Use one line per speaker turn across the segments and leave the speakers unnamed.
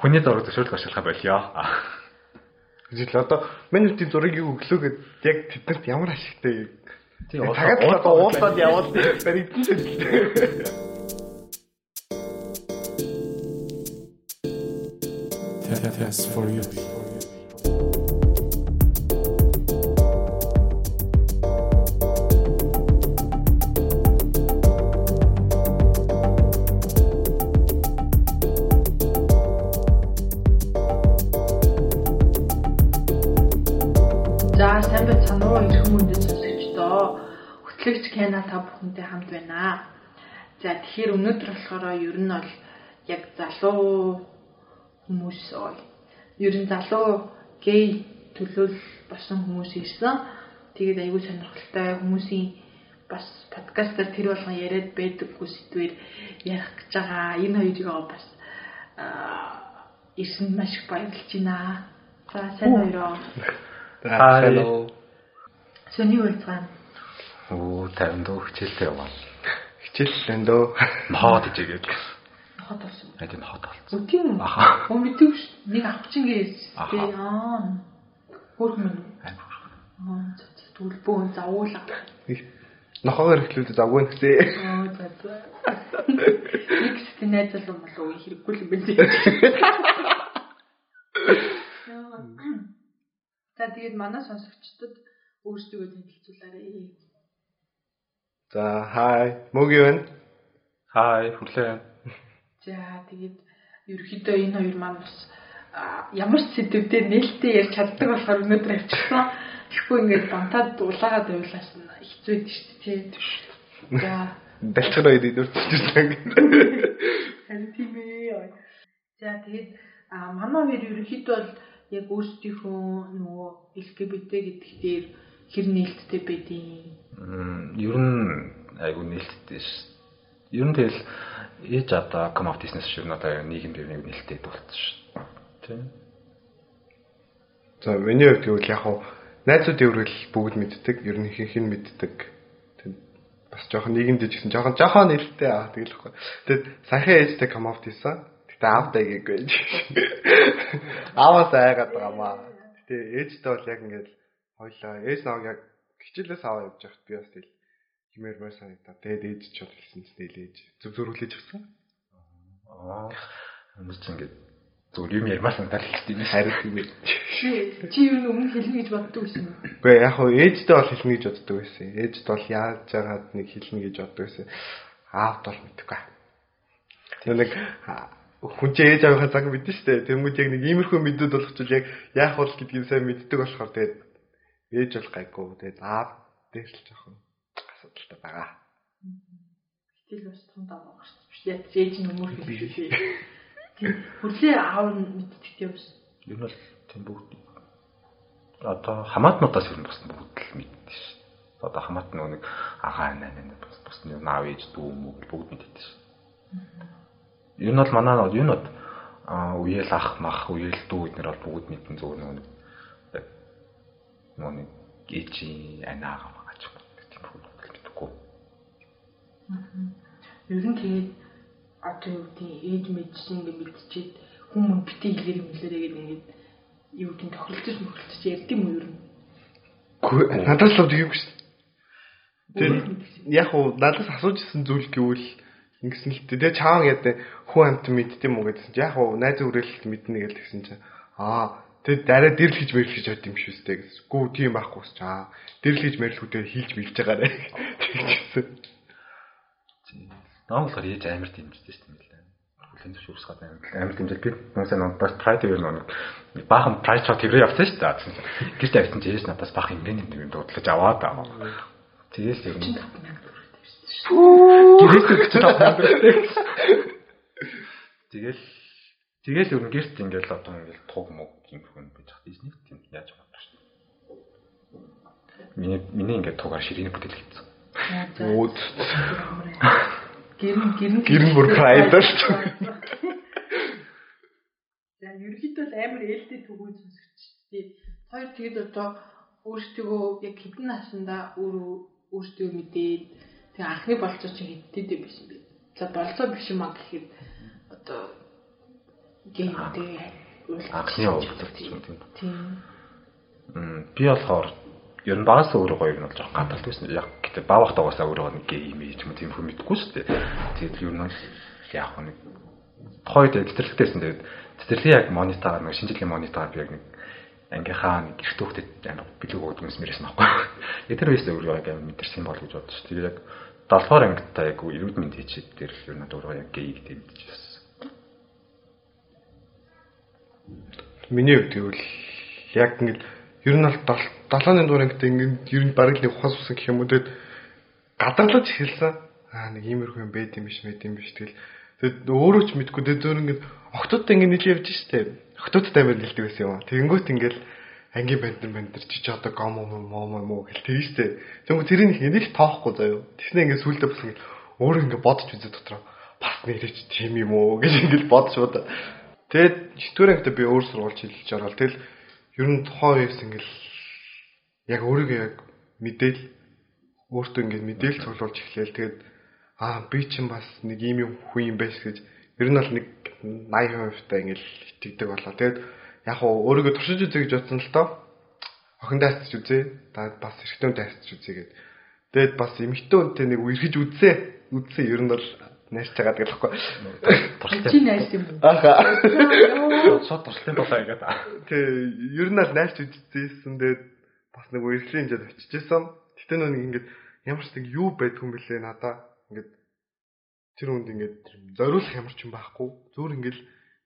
Хүний зураг зөвшөөрөл ашиглах болёо.
Жишээл одоо миний үтийн зургийг өглөөгээд яг тэднэрт ямар ашигтай
Тийм
цагаад л одоо уулаад яваад баригдсан зүйл.
Test for you.
Тэгэхээр өнөөдөр болохоор ер нь бол яг залуу хүмүүс ой. Ер нь залуу гей төлөөл босон хүмүүс ирсэн. Тэгээд аягүй сонирхолтой хүмүүсийн бас подкастаар тэр болгон яриад байдаггүй сэдвэр ярих гэж байгаа. Энэ хоёрыг бас ирсэнд маш их баярлж байна. За сайн хоёроо.
Hello.
Сони байцгаана.
Оо тань дөө хичээлтэй яваа.
Хичээллэн дөө.
Мохоод ижигээд.
Хот болсон.
Аа тийм хот болсон.
Үгүй юм.
Аха.
Оо мэдээгүй ш. Нэг авч ингээс.
Аха.
Тэ аа. Хөрх мөн. Аа төлбөө завуулаа.
Нохоогоор ихлүүлээд завгүй нэгсээ.
Аа за за. Нэг сэтэ найзлуу болов уу хэрэггүй л юм байна. За тэгээд манай сонсогчдод өөрсдөө танилцуулаарай.
За хай. Мөгийн байна.
Хай хүлээ.
За тэгээд ерөөхдөө энэ хоёр маань бас ямар ч сэдвээр нээлттэй ярьж чаддаг болохоор өнөөдөр авчихсан. Тэгэхгүй ингээд бантаад улаагаад байвлаас нь хэцүү байд шүү дээ тий. За
Далчраа идэх дурдчихсан.
харин тийм ээ. За тэгээд а, манай хоёр ерөөхдөө бол яг өөрсдийнхөө нөгөө LGBT гэдэг дээр хэр нээлттэй байдیں۔
Ер нь айгу нээлттэй ш. Ер нь тэгэл ээж одоо come out business шиг надаа нийгэм дээр нэг нээлттэй болчихсон ш. Тийм.
За миний хувьд гэвэл яг хуу найзууд еврэл бүгд мэддэг. Ер нь ихэнх нь мэддэг. Тэг бас жоохон нийгэмдээ ч гэсэн жоохон жоохон нээлттэй аа тэгэл хэвгүй. Тэгэд саяхан ээжтэй come out хийсэн. Гэтэ аавтай гээгүй. Ааваас айгаад байгаамаа. Гэтэ ээжтэй бол яг ингээд хойлоо ээж наваг яг хичээлээс аваа явж байхад би бас тэгэл химээр мөр санагдаа. Тэгээд ээж ч бодсон ч тэгэл ээж зөв зөрүүлж өгсөн.
Аа. Хүмүүс ч ингээд зүгээр юм ярмаар санагдал хэлдэг юм
Харин тийм ээ.
Чи юу өмнө хэлнэ гэж боддог байсан юм.
Гэхдээ яг хуу ээжтэй бол хэлнэ гэж боддог байсан. Ээжд бол яаж жагаад нэг хэлнэ гэж боддог байсан. Аавд бол. Тэр нэг хүн чинь ээж авахаа цаг мэдэн штэ. Тэмүүл яг нэг иймэрхүү мэдүүд болох ч яг яах бол гэдгийг сайн мэддэг болохоор тэгээд ээж бол гайгүй. Тэгээд аав дээр л жоохон асуудалтай байгаа.
Гэтэл бас том байгаа шүү дээ. Яг ээж нь өмөр хэлээ. Тийм. Хүрлээ аав нь мэддэг юм бас.
Ер нь бол тийм бүгд одоо хамаатнуудаас ер нь бас бүгд л мэддэг ш. Одоо хамаат нөгөө нэг агаа наа наа бас бас нэг аав ээж дүү мөг бүгд мэддэг ш. Ер нь бол манай нод а уял ах мах уял дүү эднэр бол бүгд мэдэн зүгээр нөгөө нэг нөгөө нэг ээжи анаагаа багаж тийм бүгд мэддэггүй.
Ер нь тэгээд одоо юу гэдэг ээж мэдсэн ингэ мэдчихэд хүмүүс бити хэлээр мэлээрээ гэдэг ингээд юу гэдэг тохиролцож мөхөлцөж ярьд юм уу ер нь.
Гэхдээ надаас л үгүй шүү.
Өөрөө
Тэр яг уу надаас асууж исэн зүйл гэвэл ингэсэн л дээ. Тэгээ чааван яд хүн амт мэддэм үү гэдсэн чи яг уу найз үрэлт мэднэ гэж тэгсэн чи аа тэр дараа дэрлэж мэрлэж хад юм шүү дээ гэсэн. Гүү тийм байхгүй ч аа дэрлэж мэрлэхүүдээр хийлж мэлж байгаарэ тэгчихсэн.
Наам болохоор ээж амар дэмждэг шүү дээ. Хүлэн зөвшөөрсгад амар амар дэмжил би хүмүүсээ нөө бас прайд юу нэг баахан прайд чот тэрээ явсан шүү дээ. Гэрт авсан чи ээж надаас баах юм бэ юм дуудлаж аваад аа. Тэгээс ер нь гэрээс өгч тавтай. Тэгэл тэгэл ер нь гэрт ингээл одоо ингээл туг мөг юм хүн хат ийс нэг тийм яаж шүү дээ. Миний миний ингээд тугаар ширээний бүтээл хийсэн.
Үүд
Гэрэн гэрэн
гэрэн бүр шүү.
За ерөөхдөө л амар ээлтэй төгөө сонсогч тий. Хоёр тэгэд одоо өөрсдөө яг хэдэн наснда өөрөө өөрсдөө мэдээд тэгээ анхны болцоо чи хэдтэй байсан бэ? За болцоо биш юм аа гэхэд одоо геймтэй
анхны уулзалт юм тийм. Мм би болохоор ер нь багаас өөрөө гоё юм бол жоох гадалт байсан. Яг гэтээ баавах тагаасаа өөрөө нэг ээж юм тийм хүн мэдгүй шүү дээ. Тэгээд ер нь яг нэг хойд цэцэрлэгтэйсэн тэгээд цэцэрлэгийн яг монитор нэг шинжилгээ монитор би яг нэг ангийнхаа нэг гэрт хөвгөд амар билег өгдөг юмс мэрсэн байхгүй. Яг тэр үеэс өөрөө яг мэдэрсэн бол гэж бодож шүү. Тэгээд яг 7 дугаар ангид та яг эрүүл мэнд хийчихэд тэр л ер нь өөрөө яг гейг тийм мэдчихсэн.
Миний хувьд гэвэл яг ингээд ер нь бол 7-ны дугаар ангид ингээд ер нь бараг нэг ухаас усан гэх юм уу тэгээд гадарлаж эхэлсэн. Аа нэг иймэрхүү юм байд юм биш мэд юм биш тэгэл тэгээд өөрөө ч мэдгүй тэгээд зөвөр ингээд октодтой ингээд нийлээ явж штэ. Октодтой амар нэлдэг байсан юм аа. Тэгэнгүүт ингээд ангийн бандэр бандэр чи ч одоо гом мом мом мом гэл тэгэн штэ. Тэгвэл тэрийг их тоохгүй заяо. Тэгснэ ингээд сүулдэ бас ингээд өөрөө ингээд бодож үзээ дотроо бас нэрэж тийм юм уу гэж ингээд бодож удаа. Тэгээд 9-р ангид би өөр сургууль хэлж ороод тэгэл ер нь тухайн үеэс ингээл яг өөрийгөө яг мэдээл өөртөө ингээд мэдээл цуглуулж эхлээл тэгээд аа би чинь бас нэг ийм юм хүн юм байж гэж ер нь бол нэг 80% та ингээл итгэдэг болоо. Тэгээд яг өөрийгөө туршиж үзье гэж бодсон л доо. Охиндоо асууж үзье. Да бас эрэгтэй хүнтэй асууж үзье гэд. Тэгээд бас эмэгтэй хүнтэй нэг үерхэж үзье. Үзсэн ер нь бол найрч байгаа гэдэг л байхгүй.
Чи найс юм уу?
Аха.
Шот туршлын болоо ингээд.
Тэг ер нь л найрч үзчихсэн. Тэгээд бас нэг үерхлийн хэмжээд очижсэн. Гэтэ нэг ингээд ямар ч нэг юу байдгүй юм бэлээ надаа. Ингээд тэр хүнд ингээд зориулах ямар ч юм байхгүй. Зүгээр ингээд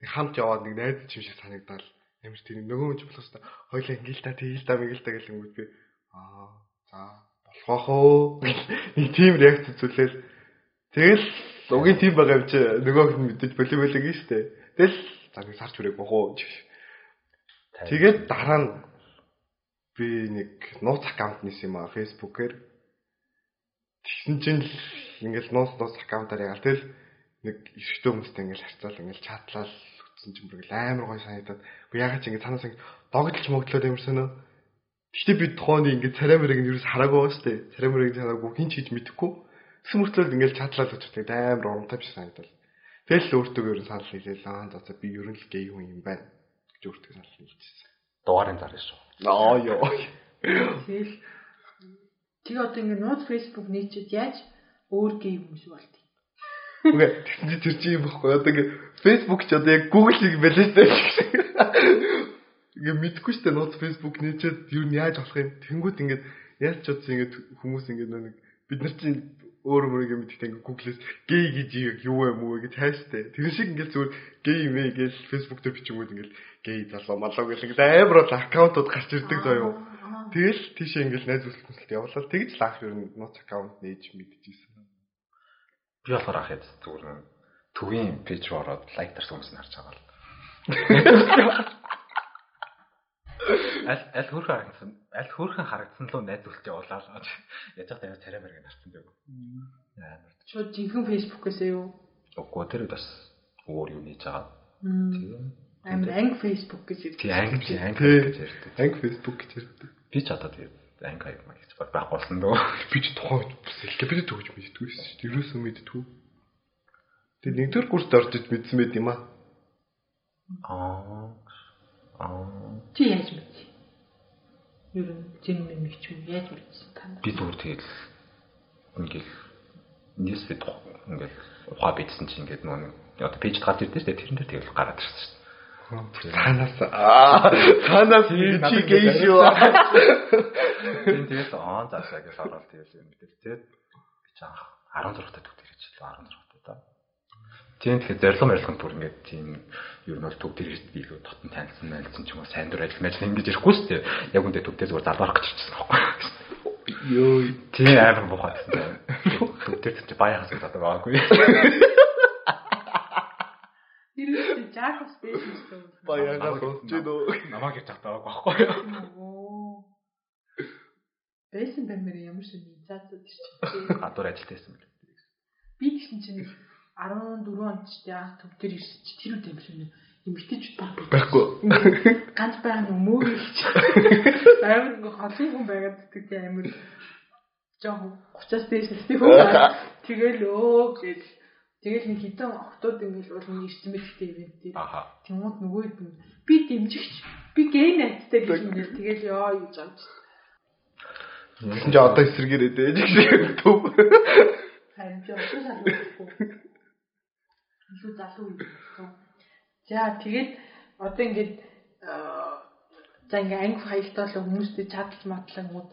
хамт яваад нэг найз чим шиг санагдал ямар ч тийм нөгөө хүн ч болох хэвээр хоёлаа ингээл та тийл та мэгэл та гэл юм би аа за болох оо нэг тийм реакц үзүүлээл тэгэл угийн тийм байгаа юм чи нөгөө хүн мэдээж боли боли гин штэ. Тэгэл нэг сарч үрэг бохоо тэгээд дараа нь би нэг нууц аккаунт нисэн юм аа фэйсбүүкээр тэгсэн чинь ингээл нууц нууц аккаунтаар ягаал тэгэл нэг эрэгтэй хүмүүстэй ингээл харьцаал ингээл чатлал утсан чинь бүр амар гой санагдаад. Би ягаад ч ингэ цаанаас ингэ догдолч мөгдлөөд ямарсан нөө Гэхдээ би тухайн ингэ царай мөрийг нь юу ч хараагүй ба штэ. Царай мөрийг хараагүй хин ч гэж мэдэхгүй. Тэс мөртлөө ингээл чатлаад очтой амар урамтай биш санагдал. Тэгэл өөртөө ер нь санал хийлээ. Аа за би ер нь л гей хүн юм байна гэж өөртөө санал хийчихсэн.
Дугаарын зар шүү.
Аа ёо.
Тэгэл тэг одоо ингэ нууц Facebook нийчээд яаж өөр гей хүмүүс болт.
Үгүй тэгсэн чи тэр чинь юм бохгүй. Одоо ингээ Facebook ч одоо яг Google шиг байлээ шүү дээ. Ингээ мэдгүй дээ. Нууц Facebook нээчээд юу нь яаж болох юм. Тэнгүүт ингээ яаж ч удаа ингээ хүмүүс ингээ нэг бид нар чинь өөр өөрийгөө мэддэг ингээ Google-с гей гэж юу юм уу гэж хайштай. Тэр шиг ингээ зүгээр гей юм ээ гэж Facebook дээр бичингүүд ингээ гей залуу малуу гэх ингээ амар бол аккаунтууд гарч ирдэг заяа. Тэгэл тийшээ ингээ найз бүсэлтэнсэлт явуулаад тэгж л ах ер нь нууц аккаунт нээж мэдчихсэн.
Би болохоор ах яд зүгээр нэг төвийн пэйж ороод лайктар хүмүүс нь харж байгаа л. Аль аль хөрхөн харагдсан. Аль хөрхөн харагдсан л найз үлч явуулаа л. Яаж ч тавиа царай мэрэг нарсан дэв. Амар.
Шууд жинхэнэ фэйсбүүкээс юу?
Үгүй тэр бас өөр юу нээж байгаа.
Тийм. Амар анги фэйсбүүк гэж
Тий анги анги гэж ярьдаг.
Анги Facebook гэж ярьдаг.
Би ч тэгээд анги аяг маяг гэж байх болсон дөө.
Би ч тухайн бас LGBT төгж мэддгүй шүү дээ. Ерөөсөө мэддгүй. Тэгээд нэгдүгээр курст орж иж мэдсэн байт юм аа.
Аа. Аа.
Чи яаж мэдсэн? Ер нь зин мэмиг ч юм яаж мэдсэн та?
Би зүгээр тэгээд ингээл нийс бид ингээл ухаа бидсэн чинь ингээд нөгөө одоо пэйж гарч ирдэ дээ. Тэрэн дээр тэгэл гараад ирсэн дээ.
Танаас аа танаас чи гей шүү.
Тийм тэгээд аа заашаа гэж ороод тэгэл юм дээр тэгээд би ч анх 16 таа төгтөр гэж л 16 таа. Тийм тэгэхээр зорилго морилгонд бүр ингээд тийм ер нь бол төв дээр илүү дотн танилцсан байлцсан ч юм уу сайн дур ажил мэл ингэж ирэхгүй шүү дээ. Яг үндэ төв дээр зүгээр залбарах гэж ирчихсэн байхгүй.
Йоо
Тийм амар бухад гэсэн. Төв дээр ч баяхаас гэж одоо байгаагүй.
Ирээдүйд Jacob Space гэсэн.
баягаа сонсч дөө.
Намаа гэж татаагүй байхгүй.
Оо. Бэсэн бэмэр ямар шиг заацад ирчих.
Гадуур ажилтайсан.
Би тэгсэн чинь 14 онд ч яа төв дээр ирсэн чи тэр үед юм. Эмэгтэйчүүд баг
Байхгүй.
ганц нэг мөөгөө хэлж. Амар ингээ холын хүн байгаад тэгтээ амар жоохон 30-аас дээш насны хүн. Тэгэл өө гэж Тэгэл нэг хитэн октод ингээл уул ирсэн мэттэй ивент дээр.
Аха.
Тэнгууд нөгөөд нь би дэмжигч би гей найзтай гэж ингээл тэгэл ёо гэж амж.
Тэгсэн чи одоо эсэргээрээ дээж гэж төв.
Харин би одоо шалгахгүй. Илүү залуу юм. За тэгээд одоо ингээд аа, за ингээ анги хаягтаа л хүмүүстэй чадлж матлангууд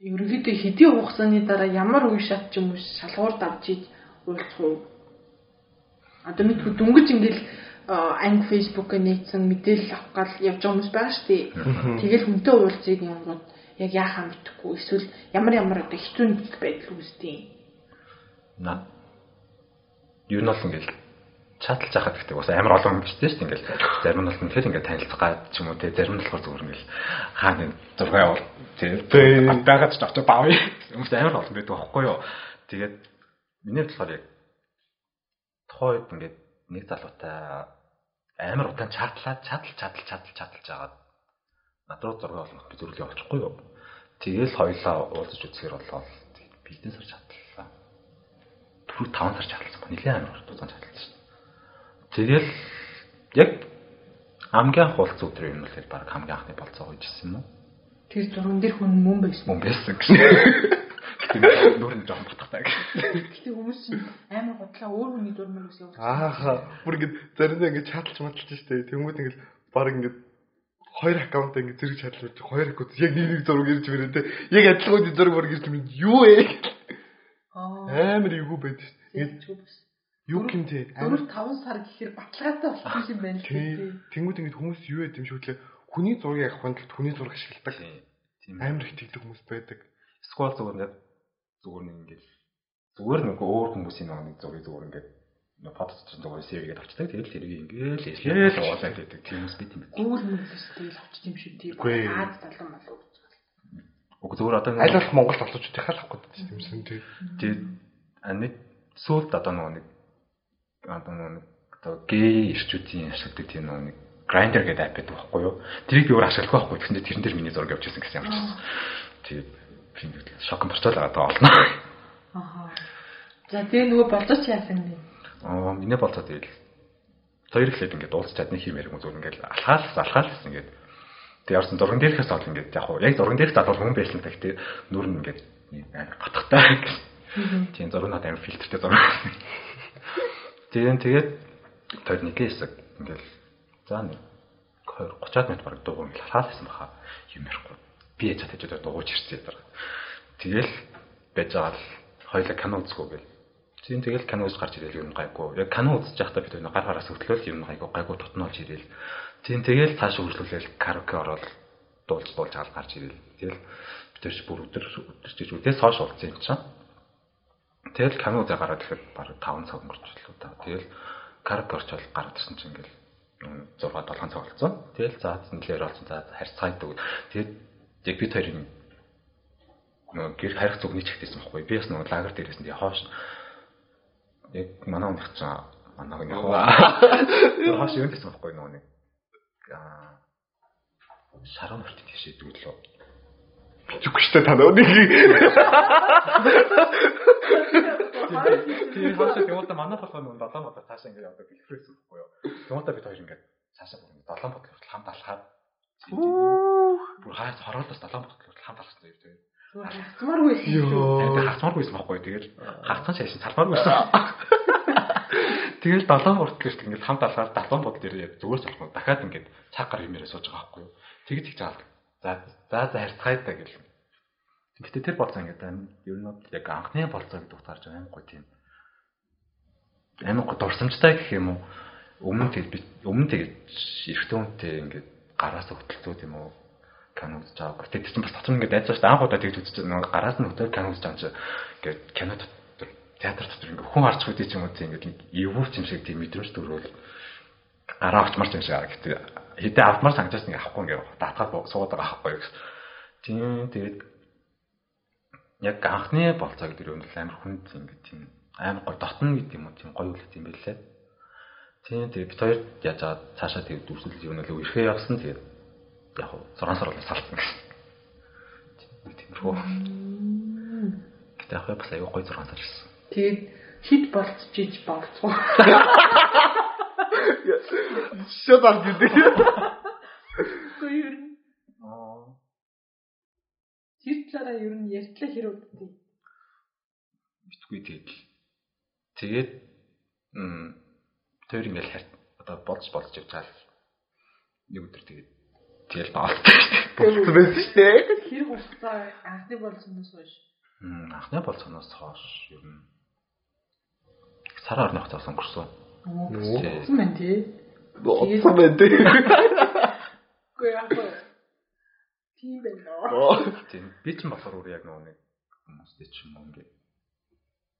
ерөнхийдөө хэдийн хугацааны дараа ямар үе шат ч юм уу шалгуур давж иж уулзах уу? Одоо мэдгүй дүнгэж ингээл аа, анги Facebook нээсэн мэдээлэл авах гал явж байгаа хүмүүс байгаа шүү дээ. Тэгэл хүнтэй уулзыг юмгууд яг яахаа мэдэхгүй эсвэл ямар ямар одоо хэцүү байдал үүсдэг юм.
Наа. Юу нь бол ингээл чаталж яхад гэдэг бас амар олон биш тийм шүү дээ ингээл. Зарим нь бол үнэхээр ингээд танилцах гад ч юм уу те зарим нь болохоор зүгээр ингээл хаана зураг явал тийм байгаад ч очоо баав. Хүмүүс амар олон байдаг байхгүй юу? Тэгээд миний болохоор яг тухайн үед ингээд нэг залуутай амар удаан чатлаад чатал чатал чатал чаталж агаад над руу зураг олох би зүрхлээ очихгүй юу? Тэгэл хоёлаа уулзаж үзэхэр болоо бизнес сар чатлаа түрүү 5 сар чатлсан нэлээд амар хурдан чатлсан Тэгэл яг хамгийн анх уулзсан өдөр юм бол баг хамгийн анхны болцоо үйжсэн юм уу?
Тэр зурган дээр хүн мөн байсан.
Мөн байсан гэсэн. Нүүр нь жоохон батгахтай гэсэн.
Гэтэ хүмүүс чинь амар готлаа өөр хүний зурмаар үсээ явуулсан.
Ааха. Бүр ингэ заримдаа ингэ чаталж маталж штэ. Тэнгүүд ингэ баг ингэ хоёр аккаунт ингэ зэрэг чатлаж хоёр аккаунт яг нэг нэг зураг ирж мөрөө те. Яг адилхан зураг бүр ирж минь юу вэ?
Аа.
Амар эвгүй байдаг штэ. Юу юм те.
Өөр 5 сар гэхээр баталгаатай болсон юм байна л
тий. Тэнгүүд ингэ хүмүүс юу яд юм шүүтлээ. Хүний зургийг авах нь хүний зураг ашигладаг.
Тийм.
Амар их тэгдэг хүмүүс байдаг.
Сквал зүгээр нэг зүгээр нэг ингээд зүгээр нэг өөр хүмүүсийн нэг зургийг зүгээр ингээд нэг фото чинь зүгээр сэвгээд авчдаг. Тэгэл тэрийг ингээд хэлээд уулаад байдаг. Тийм хүмүүс бид юм.
Гүүл мөнгөс тэгэл авчих юм дээ.
Үгүй.
Аз талан болов.
Уг зүгээр одоо
Аль болох Монгол залуучуудыг халах гэдэг юм шиг тий.
тэгээд нэг сүулт одоо нэг одоо нэг одоо гей ирчүүдийн ашигладаг тийм нэг грайндер гэдэг ап байдаг байхгүй юу? Тэрийг би өөр ашиглахгүй байхгүй. Тэгсэн чинь тэрэн дээр миний зураг ирсэн гэсэн юм чинь. Тэгээд би шокон борцол байгаа даа олно.
Аха. За тэгээ нөгөө болцооч яасан бэ?
Аа миний болцоо тэгэл хоёр ихлээд ингээд уулз чадны хиймээр юм зүгээр ингээд алхаалс алхаалс ингээд тэг явсан зурган дээрхээс бол ингээд яг хуу яг зурган дээрх залуу хүн байсан тэг нүр нь ингээд амар гатахтай. Тийм зургнууд амар фильтртэй зураг. Тэгээд тэгээд тэр нэг хэсэг ингээл за нэг 20 30-аад минут бараг дууг ингээл халаалсан баха юм ярихгүй. Би яж чадаж одоо дууж ирсэн юм. Тэгэл байж байгаа л хоёлаа кино үзэхгүй гэл. Тийм тэгэл кино үз гарч ирэл юм гайгүй. Яг кино үзэж байхдаа бид гар гараас хөтлөөл юм гайгүй гайгүй тутнуулж ирэл. Тийм тэгэл цааш хөгжлүүлэл караоке ороод дуулж дуулж хаал гарч ирэл. Тэгэл бид тэр бүр өдөр өдөрчиж үдээс хоош уулзсан юм чинь. Тэгэл кино үзээ гараад ирэхэд бараг 5 цаг өнгөрчлөө та. Тэгэл караоке орчвол гараад ирсэн чинь ингээл 6 7 цаг болцсон. Тэгэл за нэлээр олсон. За харьцаадаг. Тэгээд яг бид хоёрын нөгөө гэр харих зүгний чигтээсэн байхгүй. Би бас нөгөө лагер дээрээс нь хоош яг манай өмнөх чинь манайг нь яг хоош юм гэсэн байхгүй нөгөө нэг аа шарон өртөд тийшээдэг лөө.
Бичгүй штэ та нөгөө
Тийм хаашаа тэгвэл манай болохоор нэг 7 бодоо цаашаа ингээд одоо бэлфрэс үхгүй юу. Тэгвэл бид хоёр ингээд цаашаа бүр ингээд 7 бодол хүртэл хамт алхаад бүр хаяас хороолоос 7 бодол хүртэл хамт алхсан юм тийм.
Хацмааргүй байсан.
Тэгээд хацмааргүй байсан байхгүй юу. Тэгээд хагцсан шашин салмааргүй байсан. Тэгэл 7 хүртэл хүртэл ингээд хамт алхаад 7 бодол дээр яг зүгээр салхуу дахиад ингээд цаг гар юмэрээ сууж байгаа байхгүй юу. Тэгэж их жаал. За за за харьцгаая та гэл. Гэтэ тэр болцоо ингээд ер нь яг анхны болцоо гэдэг утгаарч аим гоо тийм. Аим гоо дурсамжтай гэх юм уу? Өмнө тэг би өмнө тэгээд эрэгтэй хүнтэй ингээд гараас хөтөлцөө тийм үү? Кино үзэж байгаа. Тэгээд чинь бас татсан ингээд айцаа шүү дээ. Анх удаа тэгж үзэж байгаа. Гараас нь хөтөл кино үзэж байгаа чинь ингээд кино дотор театр дотор ингээд хүн харж хөдөө ч юм уу тийм ингээд эвүүч юм шиг тийм мэдрэмж төрөөл гараа авчмаар юм шиг гэдэг. Хэдэ автмаар санагдаж нэг авахгүй ингээд даатгаад суугаад байгаа байхгүй юу? Тийм тэгээд яг анхны болцоо гэдэг юм бол амар хүнд ингэ тийм амар гой дотно гэдэг юм уу тийм гоё үлдсэн юм байлээ. Тийм тэгээд бид хоёр яаж байгаа цаашаа тэгээд дүрсэл юм л ирэхээ явсан тэгээд яг хуу 6 сар болоо салсан гэсэн. Тийм тиймэрхүү. Гэтэ яг бас аюу гоё 6 сар ирсэн.
Тэгээд хит болцчихж болцгоо.
Шот аль гэдэг.
Үгүй ер нь
Аа.
тэр талаараа ер нь ярьтлаа хэрэг үгүй.
битгүй тэгээд л. Тэгээд м тэр ингээл харт одоо болж болж явж байгаа л нэг өдөр тэгээд тэгэл баалт.
Болсон байсан шүү дээ.
Тэр хугацаа анхны болсноос хойш.
М анхны болцооноос хойш ер нь сар орны хугацаас өнгөрсөн. Тий.
Гэсэн мэн тий.
Болсон байна дээ.
Үгүй яг гоо. Тийм байна.
Тийм би ч болохоор өөр яг нэг хүмүүстэй ч юм уу ингээд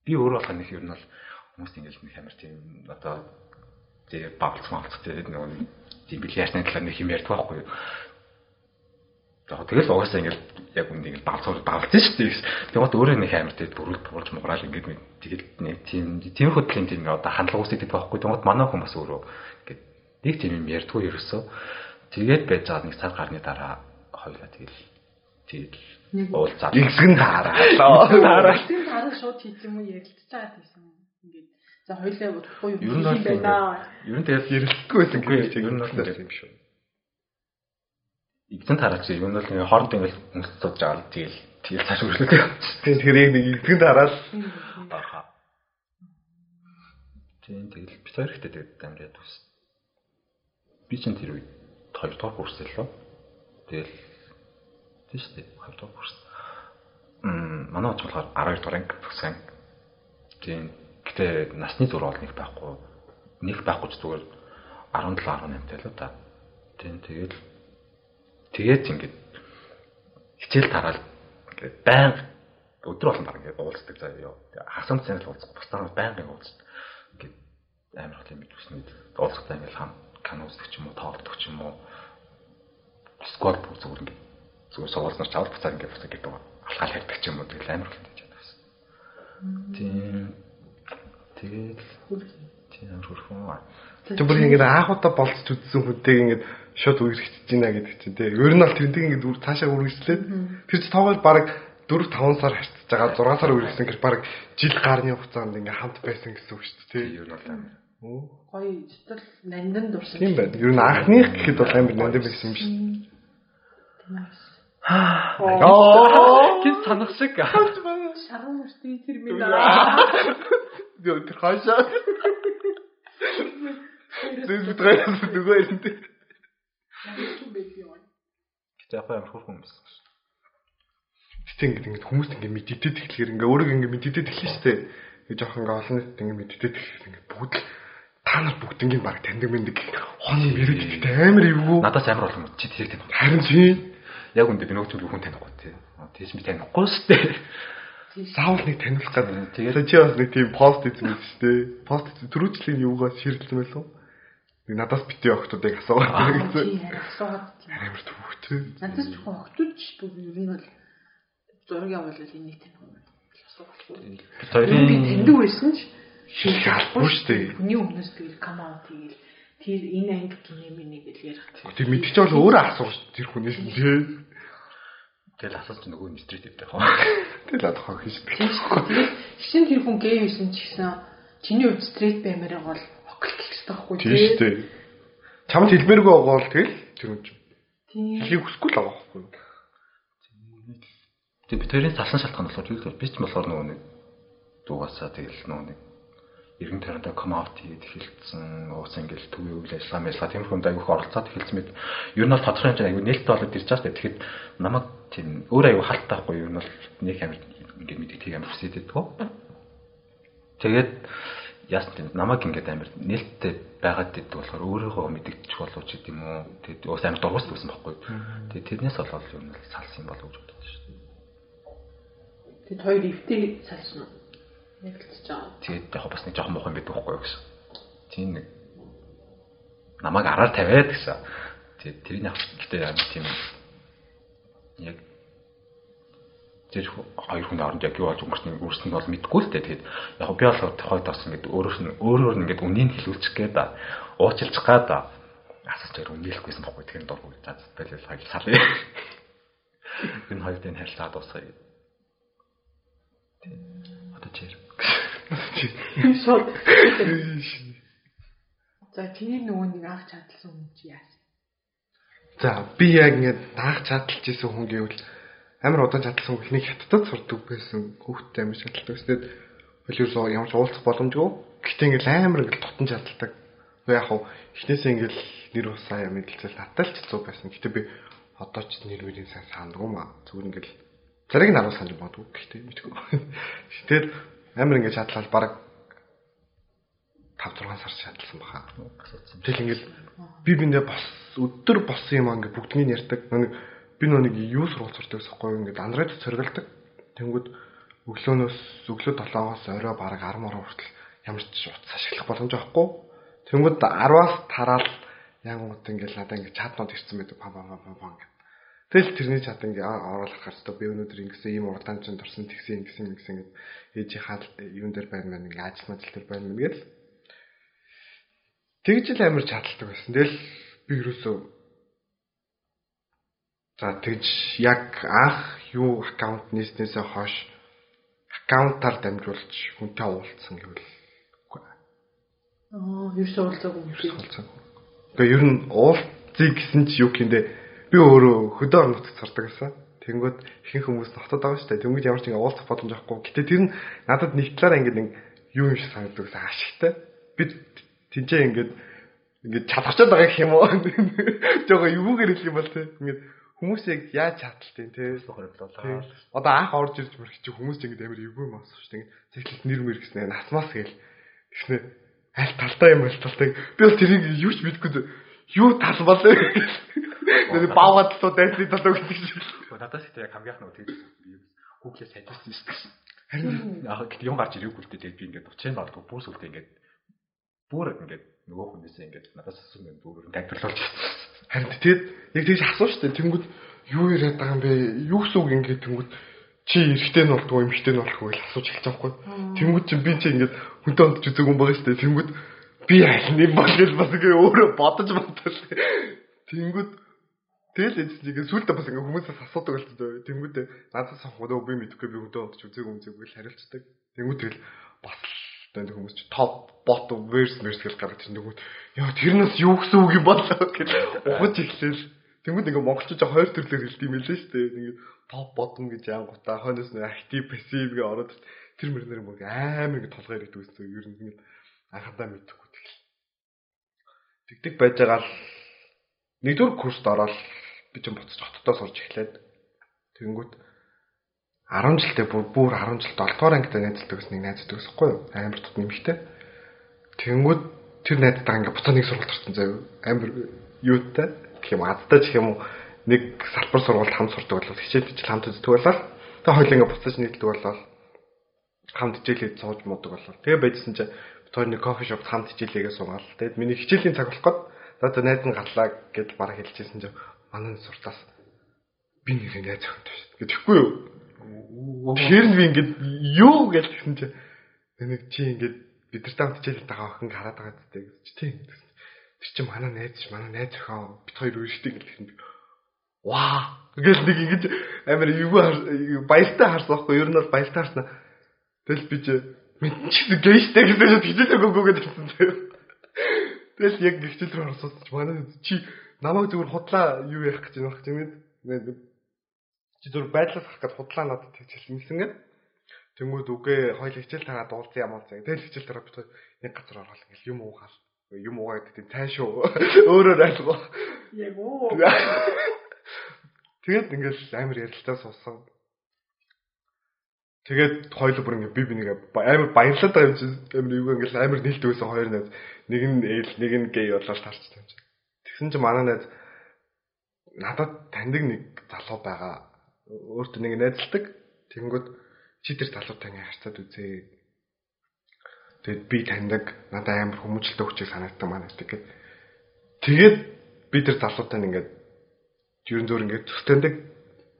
би өөрөө болох нэг ер нь бол хүмүүс ингээд нэг амар тийм одоо тэгээ бавлц мавлц тэгээд нөгөө нэг тийм бильярдны талаар нэг юм ярьдаг байхгүй юу. За тэгэл угаасаа ингээд яг үнд ингээд бавлцаар бавлц шүү дээ. Тэгээд өөрөө нэг амар тэгээд бүрэл буурж муграал ингээд нэг тэгэл нэг тийм тийм хөдөлгөөний тийм одоо хандлага үүсгэж байдаг байхгүй. Тэгээд манай хүмүүс өөрөө ингээд нэг тийм юм ярьдгүй ерөөсөө. Тэгээд байж байгаа нэг цаг гарны дараа хоёлаа тэгэл тэгэл уулзаад
Игсгэн таараа.
тийм дараа шууд хийх юм уу ярилцж байгаа гэсэн юм. Ингээд за хоёлаа удахгүй юу
Ер нь бол
хийх юм байна.
Ер нь тэгэл
Ярилцгүй байсан гэж
ер нь бол
юм шүү.
Игзэн тараач ер нь бол ингээ хоорондоо ингээ хүмүүс сууж байгаа л тэгэл тэгэл цааш өрлөдөг.
Тийм тэр яг нэг игсгэн таараад
Баха. Тийм тэгэл бид хоёр ихтэй тэгээд амраад ус. Би ч тэр үед 2 дугаар курс лөө. Тэгэл тийш дээ 2 дугаар курс. Мм манай оч болохоор 12 дугаар анги төгсөн. Тийм гэтээ насны зур бол нэг байхгүй. Нэг байхгүй ч зүгээр 17 18 тай л да. Тийм тэгэл тэгээд ингээд хичээл тараал ингээд баян өдөр болгон баг ингээд уулздаг заа ёо. Хасам цанал уулзах бусдаа байнгын уулздаг. Ингээд амар хөл юм төснөд уулзахтаа ингээд хам кино үздэг ч юм уу, тоглодог ч юм уу. Сквад зүгээр ингээд зүгээр суулзнаар чавар буцаад ингээд буцаад гэдэг байгаа. Алхаал ярьдаг ч юм уу тэгэл амар хөл гэж байна. Тийм. Тэгээд тийм хөрхөн.
Тэг бүр ингэж аахуудаа болцож үдсэн хүнтэйг ингэж шууд үргэлжлэж байна гэдэг чинь тий. Ер нь бол тэрнтэй ингэж үр цаашаа үргэлжлээд тэр чинь тоглол баг 4 5 сар харьцаж байгаа 6 сар үргэлжлэн гэж баг жил гарны хугацаанд ингээ хамт байсан гэсэн үг шүү дээ тий.
Ер нь бол амар.
Гоё зүтэл нандин дурсан.
Тийм байна. Ер нь анхных гэхэд бол амар нандин байсан юм шүү.
Аа. Гин санах шиг.
Шаруу мөртөө тэр минь аа.
Йоо тэр хаашаа. Дэс битрээс нөгөө ирэнтэй.
Гэтэ яг амар хөрхөн юм байсан.
Гэтэ ингэ ингэ хүмүүс ингэ мэддэд эхлэхээр ингэ өөрөө ингэ мэддэд эхлэн штэ. Ингээ жоох ингээ олон нийт ингэ мэддэд эхлэхээр ингэ бүгд л та нар бүгднийг баг таньдаг мэндэг хон мэрэгдэлтэй амар эвгүй.
Надаас амар болох юм чи тэрийг таних.
Харин тийм.
Яг үндэ би нөгөөч хүн танихгүй тий. Тэгэж би танихгүй шүү дээ.
Заавал нэг таниулах гэдэг.
Тэгээд-
чи бас нэг тийм пост хийсэн юм шүү дээ. Пост түрүүчлийн юугаас ширдэлсэн байлгүй. Надаас битээ охтуудыг асуугаад гэсэн.
Тийм асуугаад тийм.
Амар төвхтэй.
Надад ч охтууд ч бүр ер нь бол зураг явуулал энийг таних юм. Асуухгүй.
Хоёрын
таньдаг байсан ч
Шилж албагүй шүү дээ.
Хүний өмнөөс тэгэл come out тэгэл тэр энэ анги гинэ миний гэл ярих.
Тэг мэдчих бол өөрөө асууж тэр хүнээс нь тий.
тэгэл асууж нөгөө нь стрит гэдэг.
Тэгэл адах хийж.
Тэгээд шин тэр хүн гей байсан ч гэсэн чиний стрейт баймараа бол оклик гэх хэрэгтэй байхгүй
Тийм шүү дээ. Чамд хэлмээргүй байгаа бол тэгэл тэр хүн чинь
Тийм.
хэлхийг хүсэхгүй л байгаа байхгүй.
Тэг бид хоёрын салсан шалтгаан болохоор тэгэл би ч болохоор нөгөө нэг дуугасаа тэгэл нөгөө нэг иргэн тариндаа come out хийгээд эхэлсэн. Уус ингээл төвийн үйл ажиллагаа мэдлага тиймэрхүү хүнд аявих оролцоод эхэлсэн мэд. Ер нь бол тодорхой хэмжээ аягүй нээлттэй болоод ирж байгаа шүү дээ. Тэгэхэд намайг тийм өөр аягүй халтаахгүй ер нь бол нэг амар ингээд мэдээ тийг амар хүсээд байдгаа. Тэгээд яасан тийм намайг ингээд амар нээлттэй байгаад дийдэг болохоор өөрийгөө мэдэгдчих болов ч гэдэм үү. Тэгээд уус амар дургуус байсан байхгүй. Тэгээд тэрнээс болоод нь л салсан болов гэж боддог шүү дээ.
Тэд хоёр эвтэй салсан уу? Ярилцж байгаа.
Тэгээд яг бас нэг жоохон муухан байдаг байхгүй юу гэсэн. Тийм нэг намайг араар тавиад гэсэн. Тэгээд тэрний авч гэдэг юм тийм яг тэр хоёр хүн оронд яг юу болж өнгөрснө өнгөрснө бол мэдэхгүй л дээ. Тэгээд яг би бол тохойд бас ингээд өөрөөр нь өөрөөр нь ингээд үнийг хэлүүлчих гээд да уучлах гээд асууж байгаа үнэлэхгүйсэн байхгүй тэгэхээр дургүй за тэгэл хоёр салъя. Энэ хоёрын харилцаа дуусгая. Тийм. Одоо чир.
Шууд. За чиний нөгөө нэг анх чадлсан хүн чи яасан?
За би яг ингээд наах чадалж исэн хүн гэвэл амар удаан чадлсан ихний хятадд сурдаг байсан хүүхдтэй амар чадалтай өсдөд хөлөөсөө ямар ч уулзах боломжгүй. Гэхдээ ингээд амар ингээд тутан чадалтай. Би яг хав эхнээсээ ингээд нэр усаа юм хэлцэл надад л ч зүг байсан. Гэхдээ би одоо ч нэр мөрийн сайн сандгүй маа. Зүгээр ингээд зариг нь аруул санаж магадгүй. Гэхдээ мэдгүй. Тэгэхээр амар ингээд чадлал баг 5 6 сар шатлсан баха. Тэгэл ингээл би биндээ бас өдөр болсон юм ингээд бүгднийг ярьдаг. Нэг би нэг юу сургууль сурдаг гэсэхгүй ингээд Android цоргалдаг. Тэнгүүд өглөөнөөс өглөө 7-оос орой бараг 10 мороо хүртэл ямар ч утас ашиглах боломж байхгүй. Тэнгүүд 10-аас тараал янгууд ингээд надад ингээд чатнууд ирсэн байдаг пам пам пам пам гэдэг. Тэгэл тэрний чат ингээ оруулах хэрэгтэй. Би өнөөдөр ингэсэн ийм урдаан чинь дурсан тэгсэн ингэсэн ингэсэн гэдэг ээжийнхаа юун дээр байна мэн ингээ ажил мэл дээр байна мэн гэл. Тэгж л амар чадалтай байсан. Тэгэл би юусоо за тэгж яг анх юу аккаунт нийснээсээ хойш аккаунтаар дамжуулж хүнтэй уулзсан гэвэл үгүй.
Аа, юус уулзаагүй шиг.
Уулзаагүй. Гэхдээ ер нь уулзъя гэсэн чи юу гэмдэ би өөрөө хөдөө орнот цардаг гэсэн. Тэнгүүд ихэнх хүмүүс нотод байгаа шүү дээ. Тэнгүүд ямар ч ингэ уулзах боломж авахгүй. Гэтэ тэр нь надад нэг талаараа ингэ нэг юу юм шиг санагддаг гэсэн ашигтай. Би тэнцээ ингэ ингээд чадчихад байгаа юм уу? Жого юугээр хэлэх юм бол те. Ингээд хүмүүс яг яаж чадaltaй те.
Хориглолоо.
Одоо анх орж ирж мөрөх чи хүмүүс ингэ амар эвгүй юм асууж те. Цэглэл нэр мэр гэснээр насмаас гээл. Тэгснэ аль талтай юм аль талтай. Би бол тэрийг юу ч мэдэхгүй юу тал болоо. Нэг баавгад туу дайсны талаа гэдэг шиг.
Надаас ихтэй яг хамгийн анх нөгөө тэгж Google-ээс сайжирсан шүү дээ. Харин яг юм гарч ирээгүй л дээ би ингээд уцын болдгоо бүр сүлдээ ингээд бүр ингээд нөгөө хүнээсээ ингээд надаас асуусан юм бүр тайлбарлуулж ирсэн.
Харин тэгээд яг тэгж асуу штэ тэнгүүд юу яриад байгаа юм бэ? Юу гэсэн үг ингээд тэнгүүд чи эрэгтэй нь болдгоо эмэгтэй нь болдгоо гэж асууж эхэлж байгаа байхгүй. Тэнгүүд чи би чи ингээд хүнтэй ондж үзег юм байгаа штэ. Тэнгүүд би аль нэг бол гэж бас ингээ өөрөө бодож бодвол тэнгүүд тэгэл эцэстээ сүултээ бас ингээ хүмүүсээс асуудаг болчихсон. Тэнгүүд надад санхүү би мэдэхгүй би хүнтэй ондж үзег юм зүг л хариулцдаг. Тэнгүүд тэгэл бас тэгээд хүмүүс чи топ бот верс мерс гэж гаргаж ирсэн тэгвэл яа тэрнээс юу гэсэн үг юм болоо гэж ухаж эхлэв. Тэнгүүд ингээ монголчууд хоёр төрлөөр хэлдэг юм лээ шүү дээ. Ингээд топ ботом гэж янгуудаа хойноос нь актив пассив гэж ороод тэр мөрнөр мөр амар ингээ толгойр идэв үстэй. Ер нь ингээ анхандаа мэдхгүй тэгэл. Тэгдэг байж байгаа л нэгдүгээр курст ороод би ч буцаж хотдоо сурч эхлээд тэгэнгүүт 10 жилдээ бүр бүр 10 жил 7 дугаар ангид найзлдаг гэсэн нэг найздаг гэсэхгүй юу? Амар тут нэмэгтэй. Тэнгүүд тэр найзтайгаа ингээ буцаа нэг сургалт орсон заяа. Амар юутай? Гэх юм адтай ч юм уу? Нэг салбар сургалт хамт сурдаг болол хичээл хичээл хамт үздэг болол. Тэгээ хоёул ингээ буцаж нийлдэг болол. Хамт хичээлээ сууж муудаг болол. Тэгээ байжсэн чинь тэр нэг кофе шоп хамт хичээлээгээ суугаал тэгээд миний хичээлийн цаг болох гээд за найз нь гарлаа гэж бараг хэлчихсэн чинь манай суртаас би нэрээ найз охинтой шүү дээ тэгэхгүй юу Тэгэхээр би ингээд юу гэж тэгсэн чинь нэг чи ингээд бид нар тамт хичээлд байгаа охин хараад байгаа гэдэг чи. Тийм тэр чинь манай найз ш манай найз охин бит хоёр үрждэг гэсэн би. Ваа! Гэл нэг ингэж амар юу баяртай харсан байхгүй ер нь бол баяртай харсан. Тэгэл би чи мен чи гейстэй гэсэн хичээлээ гүгөө гэдсэн тэгэл яг хичээл рүү орсон чи манай чи намайг зүгээр худлаа юу ярих гэж байна гэж юм чи зүр байдлаас хах гэж худлаа надад тэгж хэлсэн гээд Тэнгүүд үгээ хоёул хичээл тагаа дуулсан юм уу зэ. Тэгэл хичээл дараа бит нэг газар ороод ингээл юм уугаал. Юм уугаа гэдэг тийм цаашуу өөрөөр айлгоо.
Яг уу.
Тэгээд ингээл амар ярилцлаа суусан. Тэгээд хоёул бүр ингээ би би нэг амар баярлаад байгаа юм чи амар юу ингээл амар нээлт байсан хоёр найз. Нэг нь ээл, нэг нь гей болоод тарчтай юм чи. Тэгсэн чи манай найз надад таньдаг нэг залуу байгаа өөртөө нэг найзалдаг. Тэнгүүд чи тэр залуутай ингээ харцаад үзээ. Тэгэд би таньдаг надад амар хүмүүжлэлтэй хүчийг санагдсан маань гэдэг. Тэгээд би тэр залуутай ингээ ерөн зөөр ингээ төс таньдаг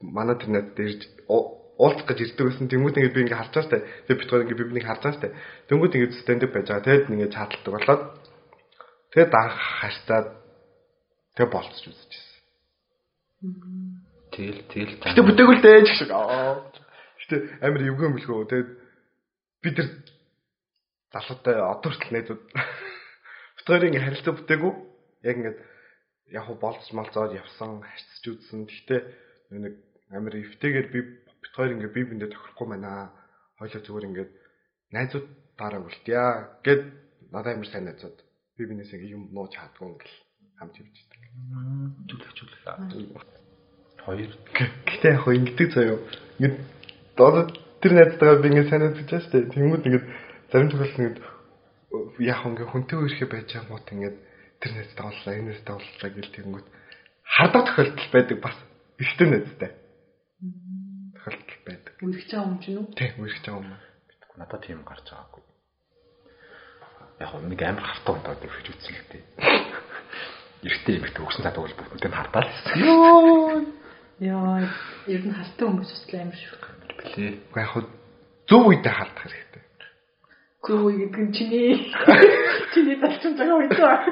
манай тэр найз дээрж уулзах гэж ирдэг байсан. Тэнгүүд ингээ би ингээ харж байгаа штэ. Тэгээд бит хоёр ингээ би бинийг харж байгаа штэ. Тэнгүүд ингээ төс таньдаг байж байгаа. Тэгэд ингээ чадалдаг болоод тэгээд анх харьцаад тэг болцож үзчихсэн.
Тэгэл тэгэл.
Гэтэ бүтээгүүл дээж гэж. Гэтэ амир эвгүй мэлгөө. Тэгээд бид тэр залуутай одоо хүртэл найзууд бүтгээр ингээ харилцаа бүтээгүү. Яг ингээд яг болц малцоод явсан, харьцаж үзсэн. Гэтэ нэг амир эвтэйгээр би бүтгээр ингээ бие биендээ тохирохгүй байна. Хойлоо зүгээр ингээд найзууд дараа үлтья гэд надад амир сайн найзууд. Би бинээс ингээ юм нууж чаддгүй ингээл хамт явж
байдаг. Түлхчүүлэх. 2.
Гэтэ яг ингэдэг заяо. Ингээд одоо тэр найзтайгаа би ингээд сайн үзэж байгаа шүү дээ. Тэнгүүд ингээд зарим тохиолдолд ингээд яг ингээд хүнтэй үерхэ байж байгаагууд ингээд тэр найзтай боллоо, энэ найзтай боллоо гэл тэнгүүд хардаг тохиолдол байдаг бас ихтэй найзтай. Тохиолдол байдаг.
Үерхэж байгаа юм чинь үү?
Тийм, үерхэж байгаа юм.
Битгүй надад тийм гарч байгаагүй. Яг нэг амар хартаа удаа үерхэж үзсэн л дээ. Эртний эмэгтэй өгсөн цаадаг бол бүгд нь хартаа л хэсэг.
Йоо Яа, ер нь халтан хүмүүс бас амар шүү.
Блээ.
Уу яг хөө зөв үедээ хардах хэрэгтэй.
Зөв үе гэдэг нь чиний чиний талчин байгаа үед аа.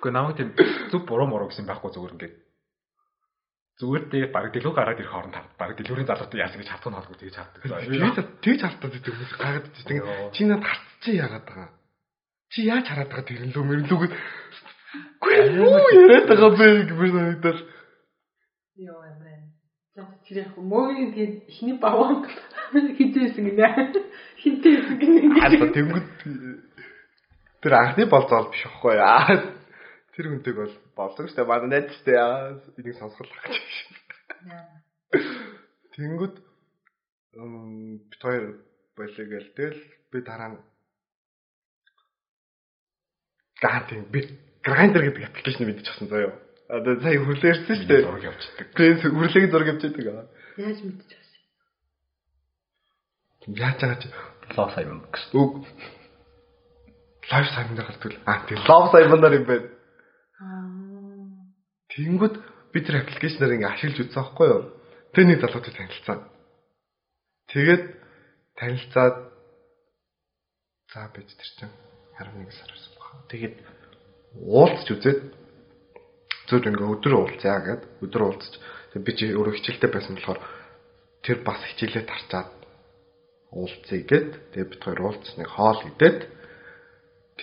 Гэхдээ намайг тийм зүг буруу муруу гэсэн байхгүй зүгээр ингээд зүгээр дээ баг дэлгүү гараад ирэх хооронд хав. Баг дэлгүүрийн залуутай яасан гэж хатгах нь холгүй тэгж хавдаг.
Тэгж хартаад идэг хүмүүс гараад идэг. Тэгээ чи над харцчих яагаад байгаа. Чи яаж хараад байгаа тэрнлүү мэрнлүүг Гүй юу яриад байгаа бэ гэмээр санагдал.
Йоо амин. За тэр яг мөгийн тэгээд ихний баван хизээсэн гинэ. Хинтээсэн гинэ.
Аа тэнгүүд тэр анхны болзол биш аахгүй яа. Тэр хүнтэйг бол болдог штэ манай найзтай яа. Энийг сонсгол хагч. Тэнгүүд бит хоёр болоо гэл тэгэл би дараа нь Гаа тийм би Grindr гэдэг аппликейшн мэдчих авсан заяа. Одоо сая хүлээрсэн шүү дээ.
Зураг явчихдаг.
Тийм үрлэгийн зураг явчихдаг.
Яаж мэдчих вэ?
Яаж байгаа чи
Лоо сайн юм гэсэн.
үг лайв саймнаар гардаг. Аа тийм лав саймнаар юм байна.
Аа.
Тэнгүүд би тэр аппликейшнаар ингээ ашиглаж үзсэн байхгүй юу? Тэр нэг залуутай танилцсан. Тэгээд танилцаад за бич тэр чинь 11 сар байсан баха. Тэгээд уулзч үзээд зөв ингээ өдөр уулзъя гэд өдөр уулзч тэг би чи өөрөө хичээлтэй байсан болохоор тэр бас хичээлээ тарчаад уулзъя гэд тэг бид хоёр уулзсныг хоол идээд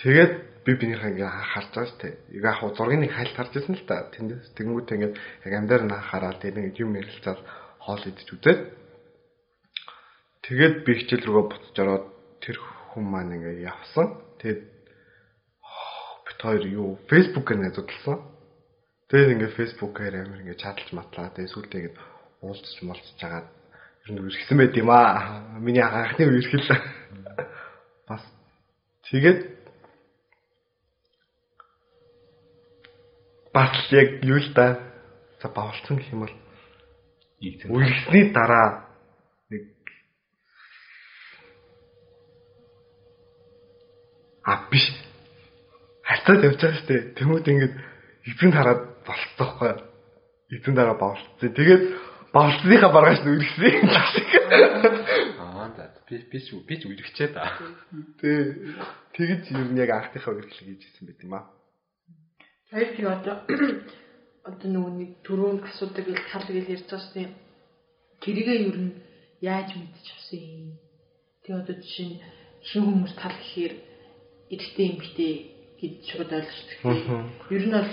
тэгээд би бинийхээ ингээ харж байгаа шүү дээ. Яг хав зургийг нэг хайлт харж ирсэн л та. Тэндээс тэнгуүт ингээ яг амдаар нь хараад тэг нэг юм ярилцаад хоол идэж үзээд тэгээд би хичээл рүүгээ буцаж ороод тэр хүн маань ингээ явсан. Тэгээд бит хоёр юу фэйсбүүкээр найзуудалсан. Тэгээд ингээ фэйсбүүкээр амир ингээ чадалж матлаа. Тэгээд сүүлдээ ингээ уулзч муулзч жагаад ер нь үргэлжсэн байт юм аа. Миний анхны үерхэл. Бас тэгээд бас яг юу л да за бавалцсан гэх юм бол
Ийгцэн.
үргэлжсэний дараа нэг а биш хацаад явж байгаа шүү дээ. Тэмүүт ингээд эзэн хараад болцсон байхгүй юу? Эзэн дараа бавалцсан. Тэгээд үргэлжсэн юм шиг.
Аа за би би ч би ч үргэлжчээ да.
Тэ тэгэж ер нь яг анхныхаа үргэлжлэл хийж ирсэн байт юм аа.
Хоёр тийм одоо одоо нөгөө нэг түрүүнд асуудаг л тал гэж ярьж байгаа шүү дээ. Тэрийгээ ер нь яаж мэдчих авсан юм. Тэгээ одоо жишээ нь шинэ хүмүүс тал гэхээр эрэгтэй эмэгтэй гэж шууд ойлгочтой. Ер нь бол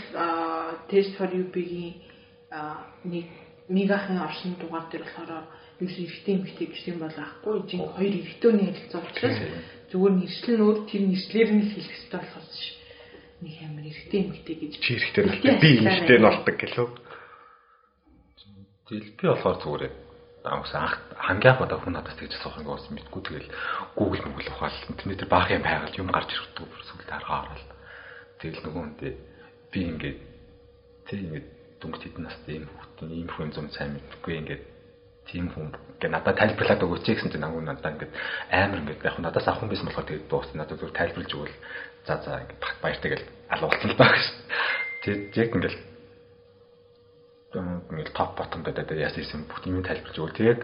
Test for UB-гийн нэг мегахан орсон дугаар дээр болохоор ерөөс эмэгтэй гэж юм бол ахгүй. Жин хоёр эрэгтэйний харилцаа учраас зүгээр нэршлэн өөр тэр нэршлэр нь хэлэх хэрэгтэй болохоос ш. Нэг амар эрэгтэй эмэгтэй гэж
Чи болдог. Би эмэгтэй нь болдог гэлөө.
Тэгэл би болохоор зүгээр амс анх хамгийн анх удаа хүн надад тэгж асуух юм гоос мэдгүй тэгэл Google Google ухаал интернетээр баах юм байгаад юм гарч ирдэг сүлд харгаа орол. Тэгэл нөгөө хүнтэй би ингээд тэг ингээд дүнгийн хэдэн настай юм хүүхдийн ийм хүн зам сайн мэдгүй ингээд тийм хүн гэ надад тайлбарлаад өгөөч гэсэн чинь ангуу надад ингээд амар ингээд яг надаас авах юм байсан болохоор тэгээд дуусна надад зөв тайлбарлаж өгвөл за за ингээд баяртай гэл алуулсан л даа гэж. Тэгээд яг ингээд ингээл топ ботом гэдэг яасан юм бүх юм тайлбарлаж өгвөл тэгээд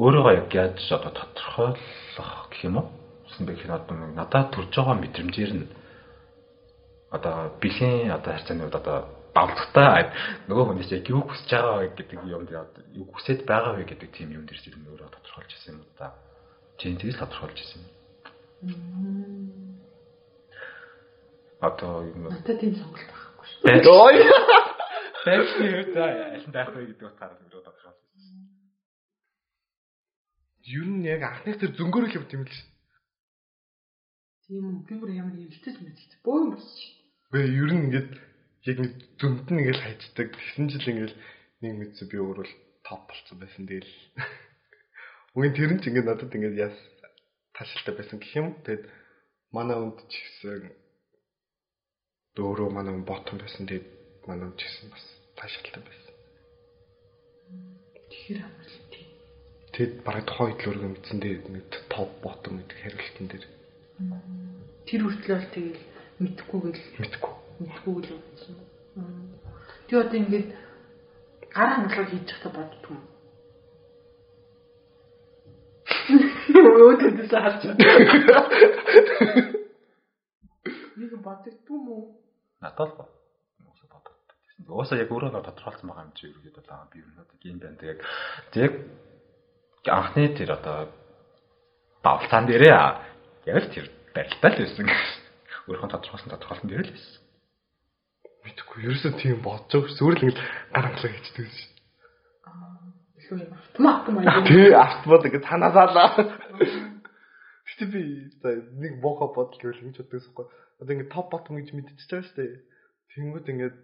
өөрийгөө яг яаж одоо тодорхойлох гэх юм уу? Гэсэн бэ одоо надад төрж байгаа мэдрэмжээр нь одоо бэлгийн одоо харьцааны үед одоо давтагтай нөгөө хүнээс яг юу хүсэж байгаа вэ гэдэг юм дээр юу хүсэж байгаа вэ гэдэг тийм юм дээр зэрэг өөрөө тодорхойлж ирсэн юм да. Тийм тэгж тодорхойлж ирсэн юм. Одоо юм
Надад тийм сонголт байхгүй шүү
Ой.
байшны хувьд аль нь байх вэ гэдэг утгаараа өөрөө тодорхойлсон.
Юу нь яг анхны тэр зөнгөөрөл явт юм л ш.
Тийм үү. Бүр ямар хөвөлтөж мэдчихсэн. Бөө юм болсон шүү.
Бэ ер нь ингээд яг нэг зөмд нь ингээл хайцдаг. Тэгсэн жил ингээл нэг мэдсэн би өөрөө л топ болцсон байсан тэгэл. Үгүй тэр нь ч ингээд надад ингээд яс ташилтай байсан гэх юм. Тэгэд манай өнд ч гэсэн дөөрөө манай өнд ботом байсан. Тэгэд манай өнд ч гэсэн бас ташилтай байсан.
Тэгэхээр амар л тийм.
Тэгэд бараг тухайн үед л өөрөө мэдсэн дээ нэг топ ботом гэдэг хариултан дээр
Тэр хүртэл бол тэгэл мэдхгүйгээл
мэдгүй.
мэдхгүйг л бодсон. Тэг одоо ингээд гар хангалуун хийж явахдаа боддог юм. Өөдөөс харж байна. Нэг боддоггүй юм уу?
Надад л уусаа боддог. Уусаа яг өөрөө нөө тодорхойлсон байгаа юм чи ерөөдөө л аа би ер нь одоо ийм байна. Тэг яг анхны тэр одоо давлцаан дээрээ яг л тэр барилтаа л байсан. Өөрийнхөө тодорхойлсон тодорхойлсон дээр л байсан.
Мэдгүй. Ерөөсөө тийм бодож байгаа. Зүгээр л ингээд гар хангалуун хийдэг шин.
Илүү юм автомат юм аа.
Тэ автомат ингээд танаасаалаа. Гэтэ би нэг боха бодол гэвэл ингэж боддогс байхгүй. Одоо ингээд топ ботом гэж мэдчихэж байгаа шүү дээ. Тэнгүүд ингээд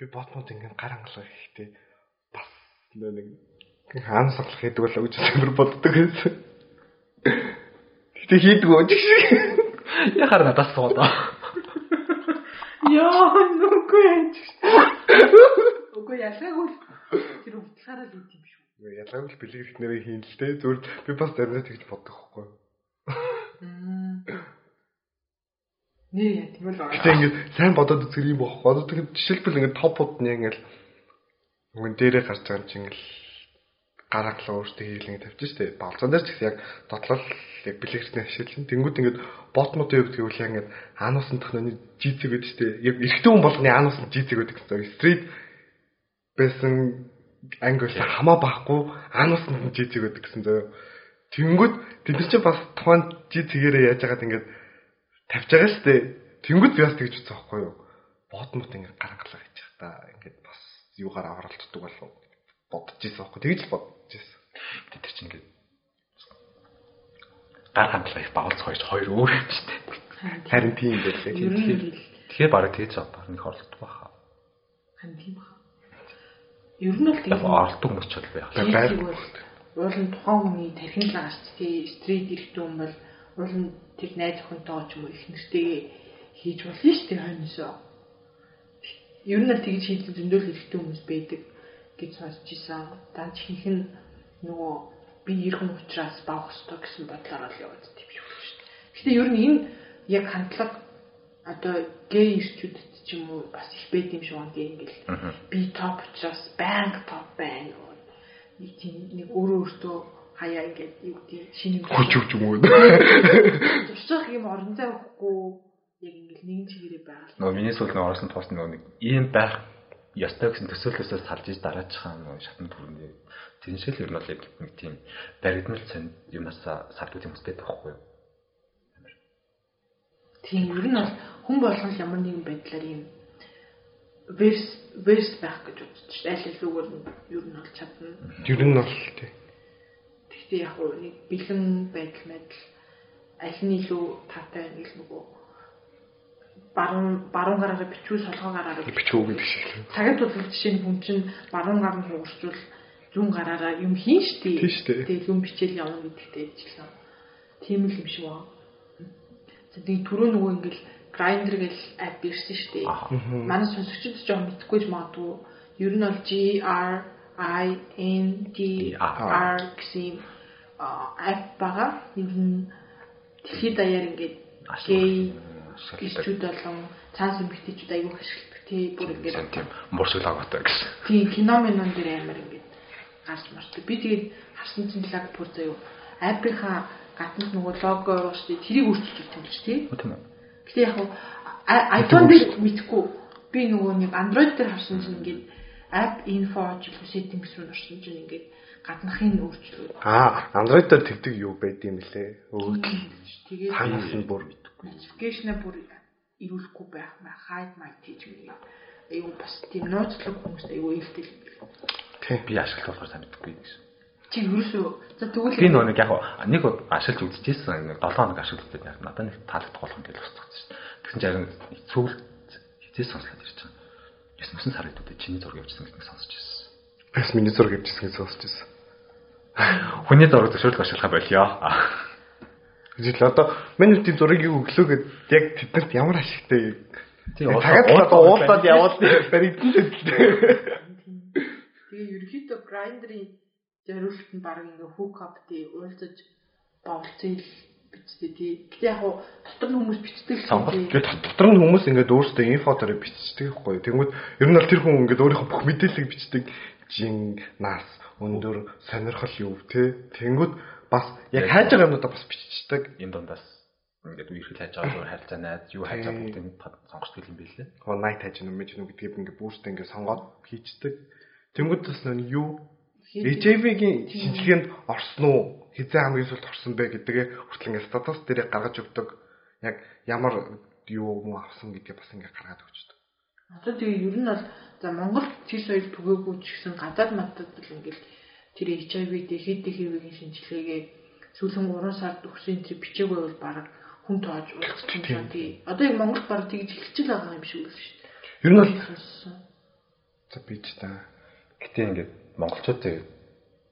би ботмод ингээд гар хангалуун хийхдээ бас нэг хаан саглах хийдэг болоо гэж зөвөр боддог байсан. Гэтэ хийдэг үү гэж.
Яхаар надаас суудаа.
Яа, нүггүй яж. Үгүй ялгаагүй л тэр утгаараа л ийм шүү.
Ялгаагүй л бэлэг ихнэрээ хийн л дээ. Зүгээр би бас заримдаа тэгж боддог байхгүй.
Нэр яа тийм л
Гэтэ ингээд сайн бодоод үзэх юм бохоо. Одоо тэгэхээр жишээлбэл ингээд топууд нь яг ингээд мөн дээрээ гарч байгаа юм чинь ингээд гараглаа өөртөө хийлэн тавьчих штэ. Болцон дээр ч гэсэн яг дотлол яг бэлэгчний ашиглан. Тэнгүүд ингээд ботнууд юу гэдэг вэ ингээд аануусан технологи жийцэг гэдэг штэ. Яг эрэгтэй хүн болгоны аануусан жийцэг гэдэг гэсэн. Стрит байсан англи хамаа байхгүй аануусан жийцэг гэдэг гэсэн зөө. Тэнгүүд тэд нар чинь бас тухайн жийцэгээрээ яаж яагаад ингээд тавьж байгаа штэ. Тэнгүүд би бас тэгж үзсэн байхгүй юу? Ботнууд ингээд гараглаа гэж байгаа та. Ингээд бас юугаар авралтдаг болов бодож ирсэн байхгүй. Тэгж л бодож ирсэн.
Тэр чинь ингээд гар хандлага их багц хоёр хоёр өөр юм шүү дээ.
Харин тийм байлээ.
Л
Тэгэхээр бараг тэгж одоо нэг орлогд баха.
хан тийм ба. Ер нь бол тийм.
Орлдог мөчөл байх.
Тэг байр.
Уул нь тухайн хүний тархинд л агаарч тий стрит ирэхтэн юм бол уул нь тэр найз охинтойгоо ч юм уу их нэртэйгээ хийж болно шүү дээ хойносоо. Ер нь л тэгж хийх зөндөл хэрэгтэй хүмүүс байдаг гэж сонсч ийсэн. Данч хийх нь нөгөө би ирхэн учраас бавах ёстой гэсэн бодлоор л яваад тийм шүү дээ. Гэхдээ ер нь энэ яг хандлага одоо гей ирчүүдэд ч юм уу бас их байд юм шиг гэх ингээл би топ учраас банк топ байна. Нэг тийм нэг өөрөө өөртөө хаяа ингээд юу гэдэг шинэ
Хүч өгч юм уу?
турших юм орон зай өгөхгүй яг ингээд нэгэн чигээрээ байгаа.
Нөгөө миний сүүл нэг орсон нөгөө нэг ийм байх ёстой гэсэн төсөөлөөсөө салж иж дараачихаа нөгөө шатны төрөндөө тэншил ер нь бол яг нэг тийм баригдмал цанд юмнаас сарддаг хүмүүс байдаг байхгүй юу?
Тийм ер нь бол хүн болгон ямар нэгэн байдлаар ийм верс верс байх гэж үзэж. Аль алиугаар нь ер нь бол чадна.
Ер нь бол тий.
Гэхдээ яг уу нэг бэлэн байдал мэдл аль нь илүү таатай байна гэх нөгөө баруун баруун гараараа бичвэл солгоо гараараа
Бичгүү гэдэг шиг.
цагт тулгал жишээ нь хүн чинь баруун гар нь хуурчвал зүүн гараараа юм хийн штий.
Тийм штий.
Тэгээд юм бичээл явна гэдэгтэй ижилхэн. Тийм л юм шиг байна. Тэгээд түрүү нөгөө ингээл grinder гэл app ирсэн штий. Манай сонсогчид ч жоохон мэдхгүй ч магадгүй. Ер нь бол G R I N D R гэсэн а, app байгаа. Энэ нь дэлхийд даяар ингээд гей гişүүд болон цаанс эмэгтэйчүүд аягүй ашигладаг. Тий бүр ингээд
тийм муршил агаатай гэсэн.
Тийм кино минон дээр амар ингээд гарч мардаг. Би тэгээд харсан чинь лаг бүр заяа аппийнхаа гатнах нөгөө лого руу штий тэрийг өөрчилж чи тий.
Тийм үү?
Гэтэ яг iPhone дээр мэдхгүй би нөгөө нэг Android дээр харсан чинь ингээд app info гэж settings руу орсон чинь ингээд гаднахын өөрчлөлт.
Аа, Android дээр тэгдэг юу байд юм лээ. Өөдөл
Тэгээд
цаанаас нь бүр
notification-а бүр ирүүлэхгүй байх маа hide my page гэдэг. Айгу бас тийм нууцлаг хүмүүс айгу ээлтэй юм байна.
тий.
Би ашиглах болохоор сайн мэдгүй гэсэн.
Чи ерөөсөө за тэгвэл
Би нэг яг нэг ашиглаж үзчихсэн нэг 7 хоног ашиглаж яг надад нэг таалагдах болох юм гэж босчихсон шүү дээ. Тэгсэн чинь яг сүүл хизээ сонслоод ирж байгаа. Яс мөсөн сар хэдүүд чиний зураг явуулсан гэдэг сонсож ирсэн.
Бас миний зураг авчихсан гэж сонсч байсан.
Хүний зураг зөвшөөрлөг ашиглах болёо.
Жишээл одоо минутын зургийг өглөөгээд яг тэднэрт ямар ашигтай
Тий,
тагаад л одоо уулаад яваад баригдсан л
Тэгээ ерөөхдөө грайндерын зориулт нь баг ингээ хук апти уулзаж бовлцсон л бичдэг тий. Гэтэ яг хуу дотор нь хүмүүс бичдэг л
Сонголт
тий.
Тэгээд дотор нь хүмүүс ингээд өөрсдөө инфо дээр бичдэг байхгүй юу. Тэнгүүд ер нь бол тэр хүн ингээд өөрийнхөө бүх мэдээллийг бичдэг. Жин, нас, өндөр, сонирхол юу те. Тэнгүүд бас яг хайж байгаа юмудаа бас бичдэг.
энэ дундаас ингээд үерхэл хайж байгаа зүгээр харилцаа найз юу хайж байгаа бүгдийг сонгочтой юм билээ.
Хоо найт хайж юм мэж нүг гэдгийг ингээд бүрстээ ингээд сонгоод хийчдэг. Тэнгүүд бас нөө юу HIV-гийн шинжилгээнд орсон уу? Хизээ хамгийн сүүлд орсон бэ гэдгээ хүртэл ингээд статус дээр гаргаж өгдөг. Яг ямар юу юм авсан гэдгээ бас ингээд гаргаад өгчдөг.
Одоо тэгээ ер нь бол за Монгол тэр соёл түгээгүй ч гэсэн гадаад мадад л ингээл тэр HIV дээр хэд хэвийн шинжилгээгээ сүүлийн 3 сард өгсөн тэр бичээгүй бол баг хүн тоож уулзсан юм тий. Одоо яг Монгол баг тэгж эхэлж л байгаа юм шиг үл шүү дээ.
Ер нь бол за бич та.
Гэтэ ингээд монголчуудын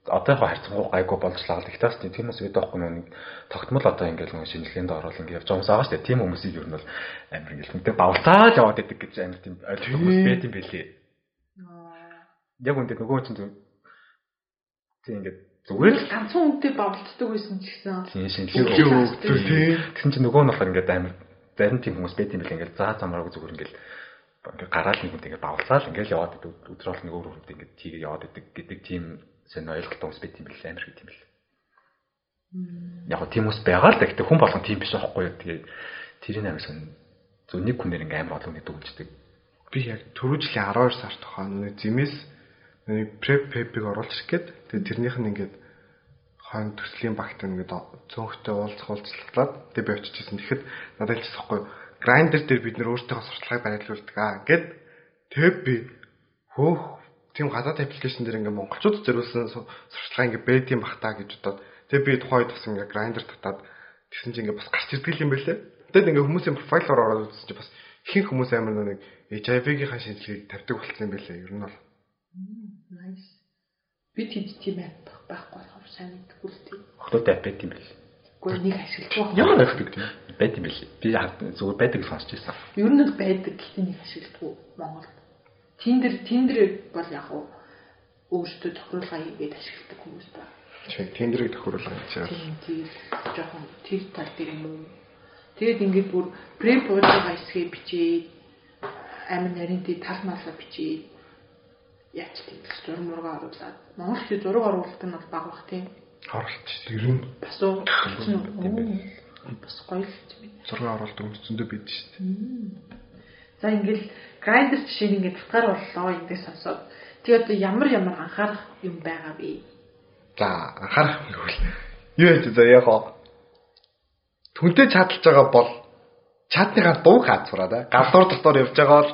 одоо яг харьцангуй гайгүй болж лаа. Бас тийм хүмүүс гэдэг байхгүй нэг тогтмол одоо ингээд нэг шинжилгээнд орол ингээд явж байгаа хүмүүс дээ. Тийм хүмүүсийг ер нь бол амар ингээд хүнтэй бавлаа л яваад идэг гэж амар тийм ойлгох хүмүүс байт юм бэлээ. Яг үндэ нөгөө чинь тийм ингээд зүгээр л
ганцхан үнтэй бавлцдаг байсан ч гэсэн
тийм шинжилгээ өгөх.
тэр тий.
Тэгсэн чинь нөгөө нь болохоор ингээд амар зарим тийм хүмүүс байт юм бэлээ. Ингээд заа замаараа зүгээр ингээд ингээд гараад нэг хүнтэй ингээд бавлаа л ингээд яваад идэг өдрөөл нэг өөр хүнтэй ингээд тийгээ яваад идэг гэдэг тийм сайн ойлголт хүмүүс байт юм бэлээ. Амар гэдэг юм бэлээ. Яг гоо тийм хүмүүс байгаа л да. Гэтэ хүн болгон тийм биш байхгүй юу. Тэгээ тэрийн амар сон зөв нэг хүнээр ингээм амар олон гэдэг үлждэг.
Би яг түрүү жилийн 12 сард хойно нэг зимээс нэг преп пепиг оруулж ирэх гээд тэгээ тэрнийх нь ингээд хойно төслийн багт ингээд цөөхтэй уулзах уулзлаад тэгээ би очижсэн. Тэгэхэд надад хэлчихсэн байхгүй грайндер дээр бид нөр өөртөө сурталчилгааг барилуулдаг аа гэд тэгээ би хөөх тийм гадаад аппликейшн дээр ингээд монголчууд зориулсан су- сурталчилгаа ингээд байд юм бах та гэж бодоод тэгээ би тухайд бас ингээд грайндер татаад тэгсэн чинь ингээд бас гарч ирдэг юм байлээ. Тэгээд ингээд хүмүүсийн профайлоор ороод үзсэн чинь бас ихэнх хүмүүс амар нэг HIV-ийн шинжилгээг тавьдаг болсон юм байлээ. Ер нь бол
nice. Бид хэд тийм байт байхгүй болохоор сайн мэдгүй л тийм.
Охтууд ап байт юм бэлээ.
Гэхдээ нэг ашигладаг.
Ямар их тийм байт юм бэлээ. Би зүгээр байдаг гэж сонсч байсан.
Ер нь л байдаг гэхдээ нэг ашигладаг Монгол. Тиндер тиндер бол яг уу өөртөө тохируулга хийгээд ашигладаг хүмүүс байна.
чи тендерийг тохируулах гэж байгаа.
Тийм тийм жоохон тэр тал дээр юм уу. Тэгээд ингээд бүр преп байгаа хэсгээ бичээд амин нарийнтэй тал малаа бичээд яач тийм зураг мурга оруулаад Монгол хэл зураг оруулалт нь бол бага бах тийм.
Оруулалт ер нь
Бас уу тийм үү. Бас гоё л тийм.
зураг оруулалт өмч зөндөө бид шүү дээ.
За ингээл грайндер жишээ ингээд тутгаар боллоо ингээд сонсоод тэгээ одоо ямар ямар анхаарах юм байгаа вэ?
За анхаарах гэвэл юу яаж за яг гоо түнтэй чадлж байгаа бол чатныхаа дуу хаацураа да. Гадуур дотор явж байгаа бол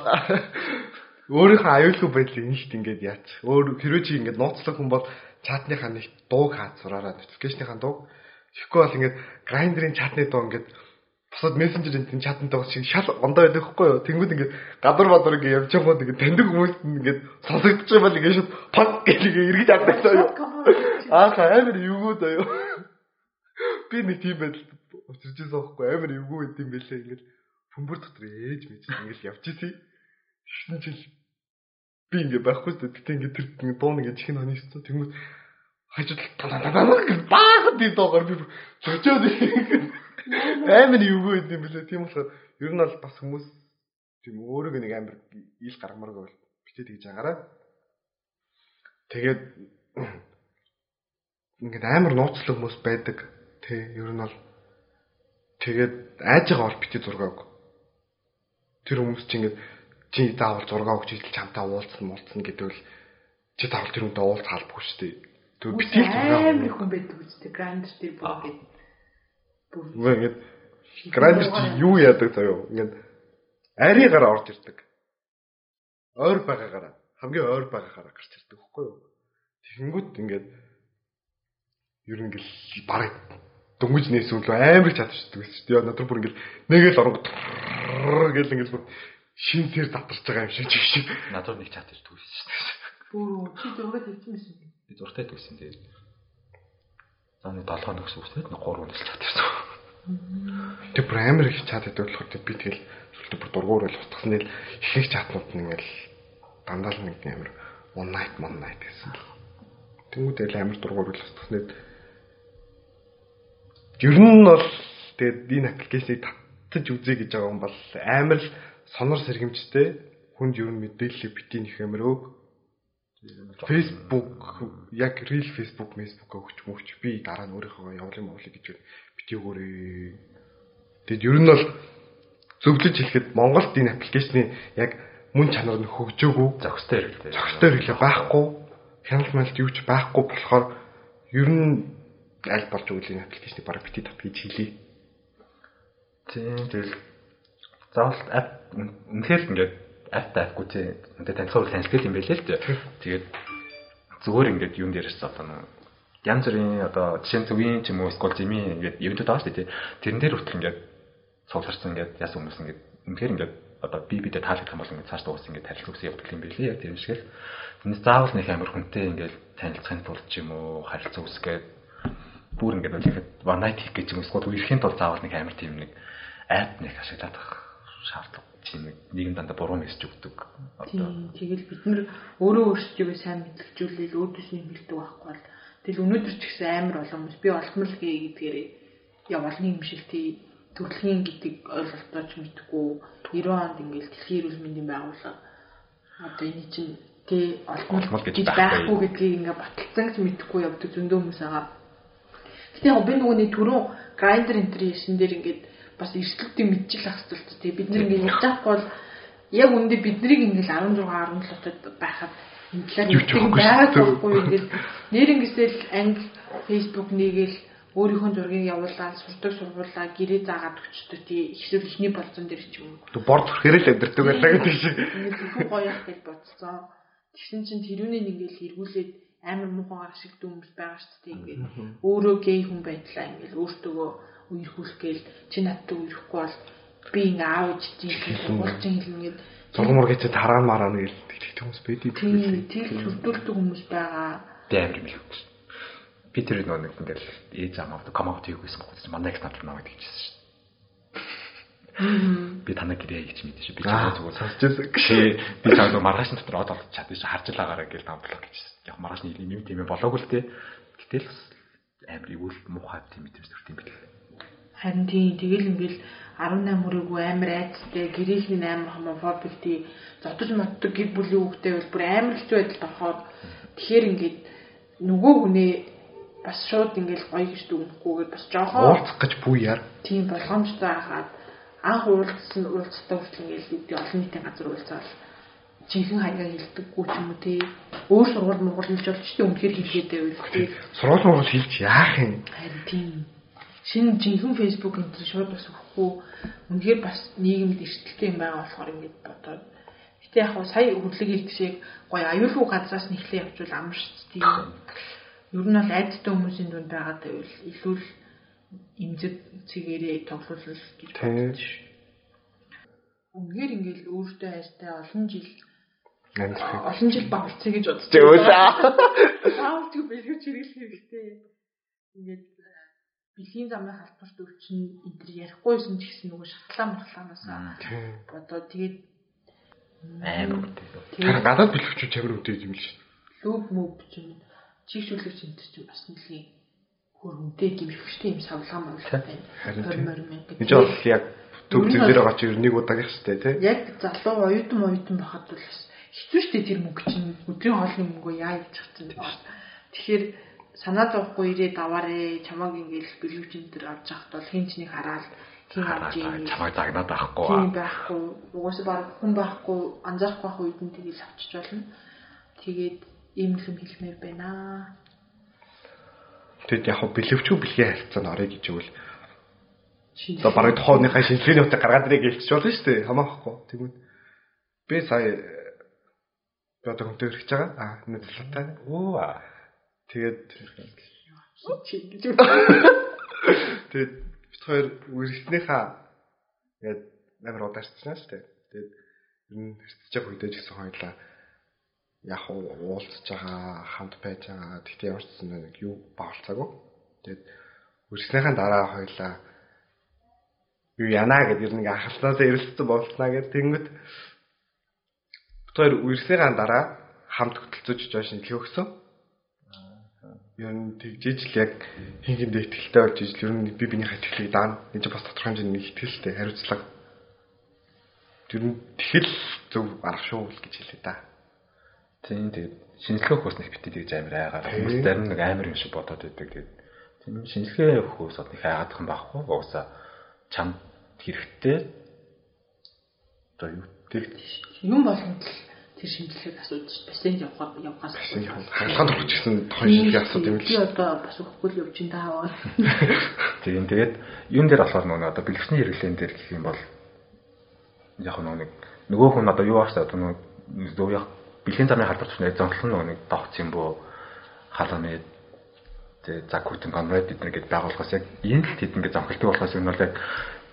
өөрийнхөө аюулгүй байдлыг нэгт ингээд яач. Өөр хэрвээ чи ингээд нууцлах хүн бол чатныхаа нэг дууг хаацураараа notification-ийнхаа дууг. Тэгэхгүй бол ингээд грайндерын чатны дуу ингээд бусад мессенжерийн тийм чатны дуу шиг шал ондоо байдаг хгүй юу. Тэнгүүд ингээд гадуур бадуур ингээд явж байгаа ингээд таньдаг хүмүүст ингээд сонсогдож байгаа бол ингээд шууд пак ингээд эргэж авдаг юу. Аа амар юугууд аюу. Би нэг тийм байдалд учирч байсан байхгүй амар эвгүй байд юм бэлээ ингээд бөмбөр дотор ээж мэж ингээд явж исэн. Тэгсэн чил би ингээд байхгүй дээ. Тэгтээ ингээд тэр ингээд дуун ингээд чихэн хоны шүү. Тэнгүүд хажууд талаа баахан тийм доогоор би зочоод амар эвгүй юм бэлээ. Тийм болохоор ер нь бол бас хүмүүс тийм өөрөг нэг амар ил гаргамааргүй бол битээ тэгж агаараа. Тэгээд ингээд амар нууцлаг хүмүүс байдаг. Тэ ер нь бол тэгээд айж байгаа бол бити зураг авах. Тэр хүмүүс чинь ингээд чи заавал зураг авах гэж чамтай уулзсан муулцсан гэдэг л чи заавал тэр хүнтэй уулзах албагүй шүү дээ. Тэг битгий
амар хүн байдаг үстэй грандер дээр бүр
Үгүй ингээд грандер чи юу яадаг заяо. Ингээд арийгаараа орж ирдэг. Ойр байгаагаараа хамгийн ойр байгаагаараа гарч ирдэг байхгүй юу? Тэгэнгүүт ингээд ер нь ингээл бараг дөнгөж нээсүүл амар их чадчихдаг байсан шүү дээ. Надад бүр ингээл нэгэл оронгот гэл ингээл бүр шин цэр татарч байгаа юм шиг чиг.
Надад нэг ирдэг байсан шүү дээ.
бүр чи зураг хийчихсэн юм.
Би зуртай байсан тэгээд. За нэг 7 хоног гэсэн үстэй нэг 3 өнөс чат ирсэн.
Тэг бүр амар их чад гэдэг болохоор тэг би тэгэл сүлдө бүр дургуур л устгасан. Л ихэнх чатнууд нь ингээл дандаа л нэг амар one night one night гэсэн. Тэнгүүдэл амар дургуур л устгасан. Л Ер нь бол тэгээд энэ аппликейшнийг татчих үзье гэж байгаа юм бол амар л сонор сэргэмжтэй. Хүнд ер нь мэдээлэл битгий нөх амар өг Facebook яг real Facebook Facebook өгч мөгч би дараа нь өөрийнхөө явуулын мовлыг гэж өгөөрэй. Тэгэд ер нь бол зөвлөж хэлэхэд Монголд энэ аппликейшны яг мөн чанар нь хөгжөөгүй
Зохистой хэрэгтэй.
зохистой хэрэглээ байхгүй хяналт малт юу ч байхгүй болохоор ер нь аль болж өгөл энэ аппликейшнийг бараг бити тат гэж хэлье.
Тийм тэгэл заавал app үнэхээр ингээд app тайхгүй тий. Үнэхээр танилцуулах танилцдаг юм байлээ л дээ. Тэгээд зүгээр ингээд юун дээрээс одоо нэг янз бүрийн одоо жишээ нь зөвийн ч юм уу скол зэмийн ингээд ивэнтүүд байгаа шүү дээ тий. Тэрэн дээр хүртэл ингээд суулгарсан ингээд яасан хүмүүс ингээд үнэхээр ингээд одоо би бидээ таалагдах юм бол ингээд цааш дуус ингээд тарилц үсэн явдаг юм байлээ яг тийм шиг л. Тэрнээс заавал нэг амар хүнтэй ингээд танилцахын тулд ч юм уу харилцаа үүсгээд бүр ингээд үлэхэд one night хийх гэж юм эсвэл үерхийн тулд заавал нэг амар тийм нэг app нэг ашиглаад авах шаардлага тийм нэг нийгэм дандаа буруу мессеж өгдөг. Одоо.
Тэгэл бид нар өөрөө өөрсдөө сайн мэдлэгжүүлэл өөдөөс нь хэлдэг байхгүй бол тэгэл өнөөдөр ч гэсэн амар олон хүмүүс би олмол гээ гэдгээр явуулны юм шиг тий төрөлхийн гэдэг ойлголтооч мэдгүй 90 онд ингээл дэлхийн эрүүл мэндийн байгууллага одоо энэ чинь олмол
Олмол гэж байхгүй.
гэдгийг ингээ баталсан гэж мэдгүй явдаг зөндөө хүмүүс байгаа. Гэтэ яг би нөгөөний түрүү грайндер интерьешн дээр ингээд бас эрсдэлтийг мэдчихэл ах хэрэгтэй. Тэгээ бид нэр ингээд явж байхгүй бол яг үндэ биднийг ингээд 16 17 тод байхад энэ талаар мэддэг
байхгүй
ингээд нэр ингэсэл анги Facebook нэгээл өөрийнхөө зургийг явуулаад сурдаг сургуулаа гэрээ заагаад өчтөө тий ихсэл ихний болцсон дээр ч юм уу
Тэг борд хүрхээр л өдөртөг байлаа гэдэг шиг.
ингээд гоё ах гэж бодсон. Тэгсэн чинь тэрүүнийг ингээл эргүүлээд амар муухайгаар ашигладаг хүмүүс байгаа шүү дээ ингээд өөрөө гей хүн байдлаа ингээл өөртөө үерхүүлэх гээл чи надтай үерхгүй бол би ингээ аав ээж чинь сургуульчин хэлнгээд
Зурмур гэж тараа мараа нэг л тэгт хүмүүс байдий.
тийм тэр төрдөлтөг хүмүүс байгаа.
амар юм хэлсэн. Би тэр нэг ингээл ээж амаа комаут хийх гэсэн байхгүй манай их надад намайг тэгчихсэн шүү. Би танаа гэрээ хийж мэдээ шүү. Би ч
Аа
зүгээр
сонсчихсан.
Гэхдээ би цаана маргаашны дотор од олж чадчих харж лагаараа гэл дамблах гэж. Яг маргаашны юм тийм ээ болоогүй л те. Гэтэл бас амар ивүүл муухай тийм мэдрэмж төрт юм билээ.
Харин тийм тэгэл ингээл 18 хүрээгүй амар айцтай гэрээхийн амар хомофобик тий зодож моддог гэр бүлийн хүүхдээ бол бүр амар хэцүү байдалд орохоор тэгэхээр ингээд нөгөө хүнээ бас шууд ингээл гоё гэж дүгнэхгүйгээр бас жоохоо
Уулзах гэж бүү яар.
тийм болгоомжтой хахад анх уулзсан уулзтаа хүртэл ингээл үүдээ олон нийтийн газар уулзаал жинхэнэ хаягаа хилдэггүй ч юм уу тий өөр сургууль мургуул хэлж болж тий үнэхээр хэлгээд байвал тий
Сургууль мургуул хэлж яах юм?
Харин тийм. Шинэ жинхэнэ Facebook энэ төр шууд бас өгөхгүй. Үнэхээр бас нийгэмд эрсдэлтэй юм байгаа болохоор ингэж бодоод. Гэтэ яг хуу сая хөрлөг хэлдгшээ гоё аюулгүй газраас нь эхлээ явуул амар шүү дээ. Ер нь бол айдтай хүмүүсийн дунд байгаа байвал илүү л имзэг цэгээрээ тоглуулах гэж бодож шүү. Үнэхээр ингээл өөртөө айстай олон жил
Амьдрах.
олон жил багцъя гэж бодож
Зөөсөө.
Таавч бэлгэж хэрэглэх хэрэгтэй. Ингээд бэлгийн замын халдварт өвчин энэ төр ярихгүй юм ч гэсэн нөгөө шатлаа марлаанаас бодоод тэгээд
Амар
тэгээд
гадаад бэлгчүү чамир үдээд юм л шүү.
лүг мүв чинь чигшүүлэгч энэ төр чинь бас нэлийн хөр үнтэй гимшигчтэй юм савлгаа мавлаа байна.
Харин тийм.
Хормор мэн.
Энд чинь бол яг төв зэн дээр байгаа чи нэг удаагийнх шүү дээ тий.
яг залуу оюутан оюутан байхад бол хэцүү шттэ тэр мөнгө чинь өдрийн хоолны мөнгөө яа гэж чадсан. Тэгэхээр санаа зовхгүй ирээд аваарэ чамаг ингээл бэлгүүчэн дээр авч явахд бол хин ч нэг хараад хин авч ийм
Чамайг загнаад авахгүй.
тийм байхгүй угаасаа баг хүн байхгүй анзаарахгүй байх үед нь тгийл авчиж болно. Тэгээд ийм л юм хэлмээр байна.
Тэгэд яг бэлэвчүү бэлгийн харилцаанд орё гэж.
Шинэ.
Одоо бараг тохооныхаа шинжилгээний утга гаргаад ирээ гэлчих болно шүү дээ. Хамаахгүй. Тэгмээ. Би сая одоо хүнтэй өргөж байгаа. Аа, нэзлэлтэй.
Оо.
Тэгээд тэгээд бид хоёр үргэлжлэнийхаа ингээд амар ударчсан шүү дээ. Тэгээд ер нь хэрцэж байгаа үедээ ч гэсэн хоёлаа яг уулзж байгаа, хамт байж байгаа. Тэгтээ ямар ч гэсэн нэг юу баалцаагүй. Тэгээд үргэлжлэнийхаа дараа хоёлаа юу яана гэдэг ер нь анхааснаас эрэлцсэн болснаа гэдэг тэнгөт бид хоёр үргэлжлэнийхаа дараа хамт хөтөлцөж жоо шинжилгээ өгсөн. Ер нь тэгжиж л яг хин хиндээ ихтэлтэй болж ижил ер нь би биний хэтгэлийг даана. Энд чинь бас тодорхой хэмжээний нэг ихтэлтэй хариуцлага. Тэр нь тэгэл зөв арга шүү л гэж хэлээ да.
Тийм тэгээд шинжилгээ өгөхөөс нэг битээ тэгж амар айгаа. Хүмүүс зарим нэг амар юм шиг бодоод байдаг. Тэгээд тийм шинжилгээ өгөхөөс од их айгаадах юм байхгүй. Уусаа чамд хэрэгтэй. Одоо юу тэг
юм болгонд л тэр шинжилгээг асууж бассейнд явахаар явахаас
хангалгаанд орох гэсэн тухайн шинжилгээ асууд юм л
би одоо бас өгөхгүй л явж ин тааваа.
тийм тэгээд юун дээр болохоор нөгөө одоо бэлгэсний хэрэглэн дээр гэх юм бол яг нөгөө нэг нөгөө хүн одоо юу ааштай одоо нөгөө зөв яг бэлгийн замын халдвар төвчнээ зонхлон нөгөө нэг догц юм бoo халамэд тэгээ закутын конвейер бид нэг байгууллагаас яг энэ л тэд ингээд зонхилдог болохоос энэ бол яг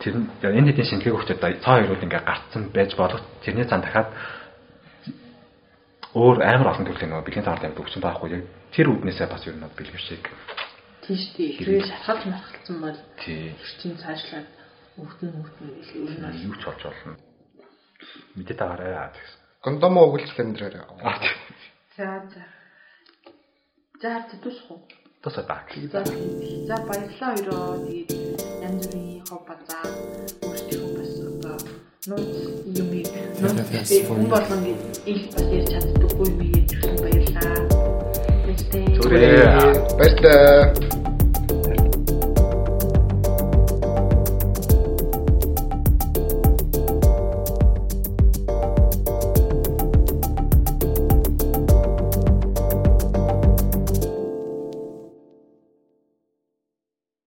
тэр энэ хэдийн шинжилгээг өгч одоо цаа хоёрууд ингээд гарцсан байж болох тэрний цаан дахиад өөр амар олон төрлийн нөгөө бэлгийн замаар дамжуулж өгсөн байхгүй яг тэр үднээсээ бас ер нь бэлгэвшиг
шүү дээ. Хэрвээ шатгалж мархалцсан бол
тий
чинь цаашлаад өвдөн өвдөн гэх юм бол
юу ч болж болно мэдээ тагаарай гэсэн
Кондомо өгүүлж амьдраарай.
За за. За уу?
тусаа баг
За за баярлалаа өрөө. Тэгээд янз бүрийн хоб базаа одоо нууц юмыг
Yes,
нууц
for
хүн
you.
болгон ил бас ярьж чаддаггүй юмыг ярьж баярлалаа. Тэгтээ
Зүрээ.
Баярлалаа.